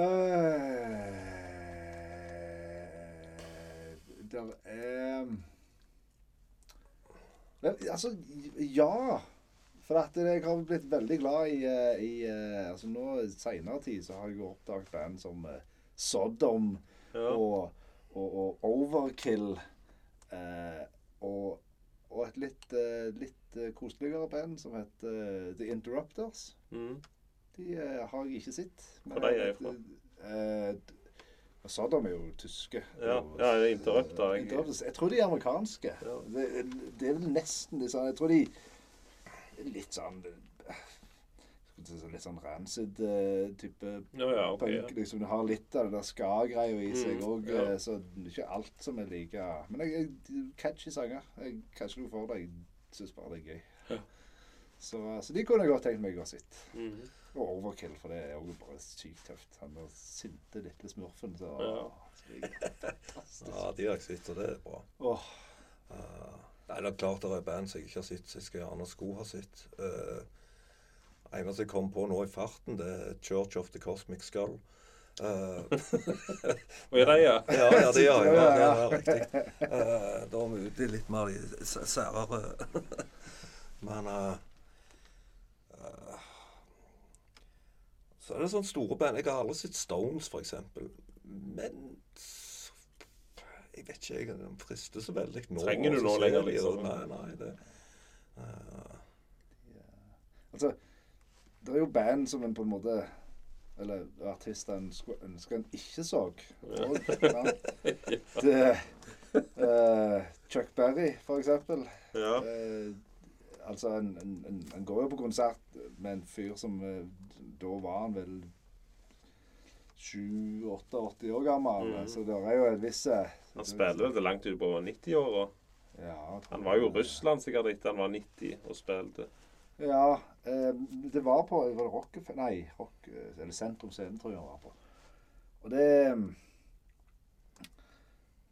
Der er Vel, altså, ja. For at jeg har blitt veldig glad i, eh, i eh, altså Nå seinere tid så har jeg jo oppdaget band som Sodom Ja. og, og, og Overkill. Eh, og, og et litt, eh, litt eh, koseligere band som heter eh, The Interrupters. Mm. De eh, har jeg ikke sett. Hvor de er fra? Eh, Sodom er jo tyske. Ja, ja, det er Interrupter. Jeg- Interrupters. Jeg tror de er amerikanske. Ja. Det, det er nesten de sånn Jeg tror de Litt sånn eh, skal vi si Litt sånn rancid eh, type Ja, ja, okay, punk. Ja. Liksom, du har litt av det der ska-greia i seg Mm, òg. ja. Så det er ikke alt som er like Men jeg, jeg catchy sanger. Jeg catcher noe for det. Jeg syns bare det er gøy. Ja. Så, så de kunne jeg godt tenkt meg å ha sett. -hmm. Og Overkill, for det er jo bare sykt tøft. Han der sinte lille smurfen. Så, Ja. så det er fantastisk. Ja, de har jeg sett, og det er bra. Oh. Uh, nei, det er klart det er band som jeg ikke har sett, som jeg gjerne skulle ha sett. Uh, eneste jeg kom på nå i farten, det er Church of the Cosmic Skull. Uh, Og er de, ja? ja, ja, det gjør jeg. Ja, Ja, ja. det er riktig. Uh, da er vi ute i litt mer i særere Men uh, Så er det sånne store band. Jeg har aldri sett Stones, f.eks. Men jeg vet ikke, jeg. Den frister så veldig nå. Trenger du så nå lenger, liksom? Nei, nei. det eh, altså, det er jo band som en på en måte Eller artister en skulle ønske en ikke så. Det, uh, Chuck Berry, for eksempel. ja. Uh, altså, en, en, en, går jo på konsert med en fyr som eh, Da var han vel 7-88 år gammel. Mm. Så det er jo en viss eh, Han spiller vel til langt ut på 90-åra. Ja, Han var jo i Russland sikkert etter han var 90 og spilte. Ja, eh, det var på var det rock, Nei, rock, eh, eller Sentrum Scene, tror jeg han var på. Og det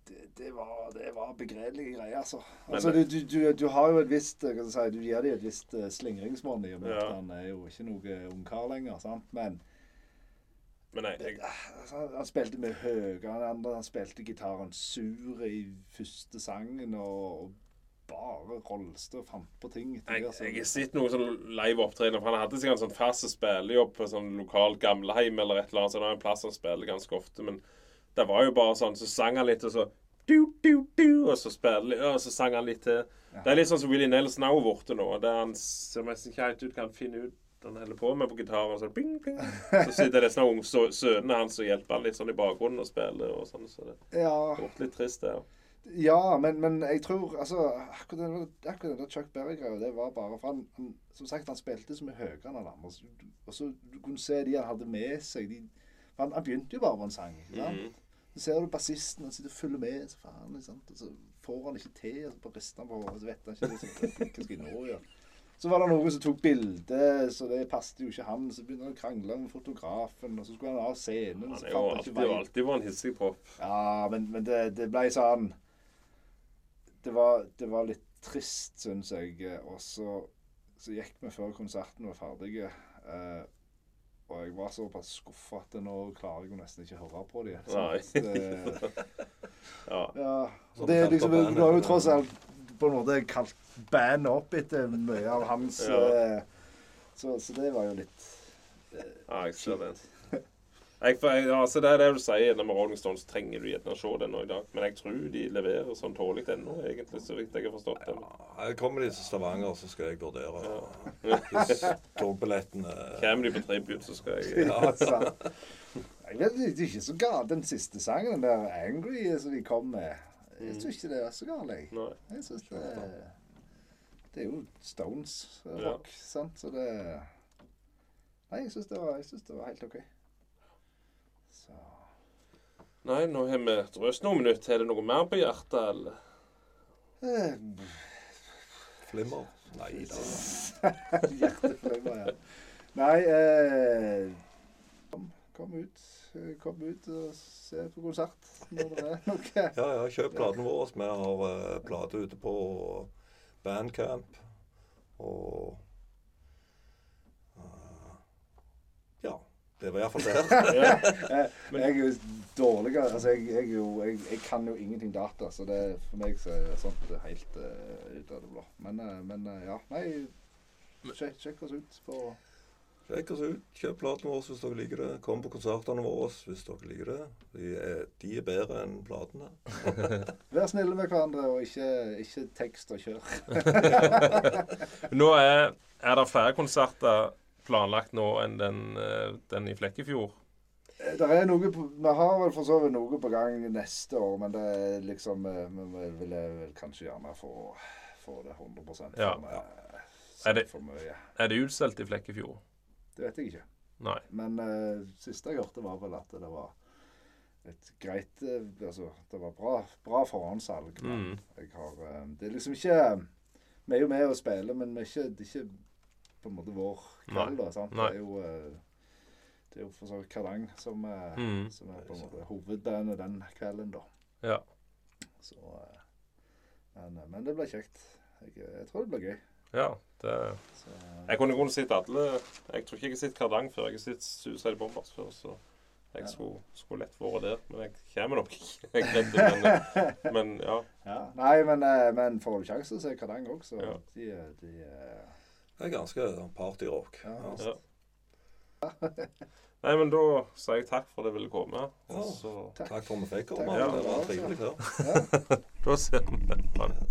Det, det var, det var begredelige greier, altså. Altså du, du, du, har jo et visst eh, hva skal jeg si, Du gir dem et visst slingringsmonn i og med at han er jo ikke noe ungkar lenger. sant? Men Men nei, jeg, altså, han spilte med høyere enn andre. Han spilte gitaren sur i første sangen og, og bare rolste og fant på ting. jeg, jeg har sett noen sånn live-opptredener. For han hadde sikkert en sånn fast spillejobb på sånn lokal gamleheim eller et eller annet. Så det var en plass han spiller ganske ofte. Men det var jo bare sånn, så sang han litt, og så du, du, du, og så spiller og så sang han litt til. Ja. Det er litt sånn som Willy Nelson har blitt nå. Der han ser nesten ikke helt ut kan finne ut han holder på med på gitaren. Så, bing, bing. så sitter det sø- sønnene hans og hjelper han litt sånn i bakgrunnen og spiller. og sånn, Så det Ja, litt trist, det. ja. Ja, men, men jeg tror altså, Akkurat den, akkurat den Chuck Berry-greia, det var bare for han, han Som sagt, han spilte så mye høyere enn alle andre. du- Og så du kunne se de han hadde med seg. De, han, han begynte jo bare på en sang. sant? Mhm. Så ser du bassisten, han sitter og følger med. Så faen, ikke sant? Og så får han ikke til, og så bare rister han på hodet. Så vet han ikke liksom, hva skal jeg nå gjøre. Så var det noen som tok bilde, så det passet jo ikke han. Så begynte han å krangle med fotografen, og så skulle han av scenen. Han er jo alltid, alltid var en hissig propp. Ja, men, men det, det ble sånn det var, det var litt trist, syns jeg. Og så, så gikk vi før konserten var ferdig. Eh, og jeg var såpass skuffa at nå klarer jeg jo nesten ikke å høre på dem. Nei. Det, Ja. ja. Det er liksom, du har jo tross alt på en måte kalt bandet opp etter mye av hans Ja. eh, så, så det var jo litt Ja, jeg ser den. Jeg, altså det er det du sier. Med Rolling Stones trenger du gjerne å se den nå i dag. Men jeg tror de leverer sånn tålelig ennå, egentlig, så vidt jeg har forstått det. Jeg kommer de til Stavanger, så skal jeg vurdere. Ja. Hvis togbillettene Kommer de på tribute, så skal jeg Ja. Jeg vet det er ikke så galt. Den siste sangen, den der 'Angry' som de kom med, jeg tror ikke det er så galt. Jeg, Nei. jeg synes det Det er jo Stones-rock, Ja. rock, sant, så det Nei, jeg syns det, det var helt OK. Så Nei, nå har vi drøst noen minutter. Er det noe mer på hjertet, eller? eh, flimmer. Nei da. Hjerteflimmer, ja. Nei eh, kom, kom ut. Kom ut og se på konsert når det er noe. Ja, ja, kjøp platene våre. Vi har uh, plate ute på Bandcamp. Og uh, Ja. Det var iallfall. Eh, Jeg er jo dårligere Altså, jeg, jeg, er jo, jeg, jeg kan jo ingenting data, så det, for meg så er sånt det er helt uh, ut av det blå. Men, uh, men uh, ja, nei sjekk, sjekk oss ut på Sjekk oss ut. Kjøp platene våre hvis dere liker det. Kom på konsertene våre hvis dere liker det. De er, de er bedre enn platene. Vær snille med hverandre, og ikke, ikke tekst og kjør. Nå er, er det flere konserter planlagt nå enn den, eh, den i Flekkefjord. Det er noe på, Vi har vel for så vidt noe på gang neste år, men det er liksom eh, Vi vil kanskje gjerne få, få det 100 Ja. Ja. eh, Er det- for mye. Er det utsolgt i Flekkefjord? Det vet jeg ikke. Nei. Men uh, siste jeg hørte, var vel at det var et greit uh, Altså, det var bra, bra forhåndssalg. Mm. jeg har uh, Det er liksom ikke Vi er jo med og spiller, men vi er ikke, det er ikke på en måte vår kveld, da. sant? Nei. Det er jo eh, det er jo for så vidt Kardang som, er- Mm. som er på en måte hovedbandet den kvelden, da. Ja. Så eh, men, men det blir kjekt. Jeg, jeg tror det blir gøy. ja det, Så, jeg kunne godt sett alle Jeg tror ikke jeg har sett Kardang før. Jeg har sett Suicide Bombers før, så jeg Ja. skulle, skulle lett vært der. Men jeg kommer nok ikke. Jeg vet det, men, men ja. ja. Nei, men, eh, men får du sjansen, så er Kardang òg, så Ja. de, de er Det er ganske partyrock. Ja, Ja. ja. Nei, men da sier jeg takk for at jeg ville komme. Ja. Takk. Takk for at vi fikk komme. Det var trivelig. Da ser vi.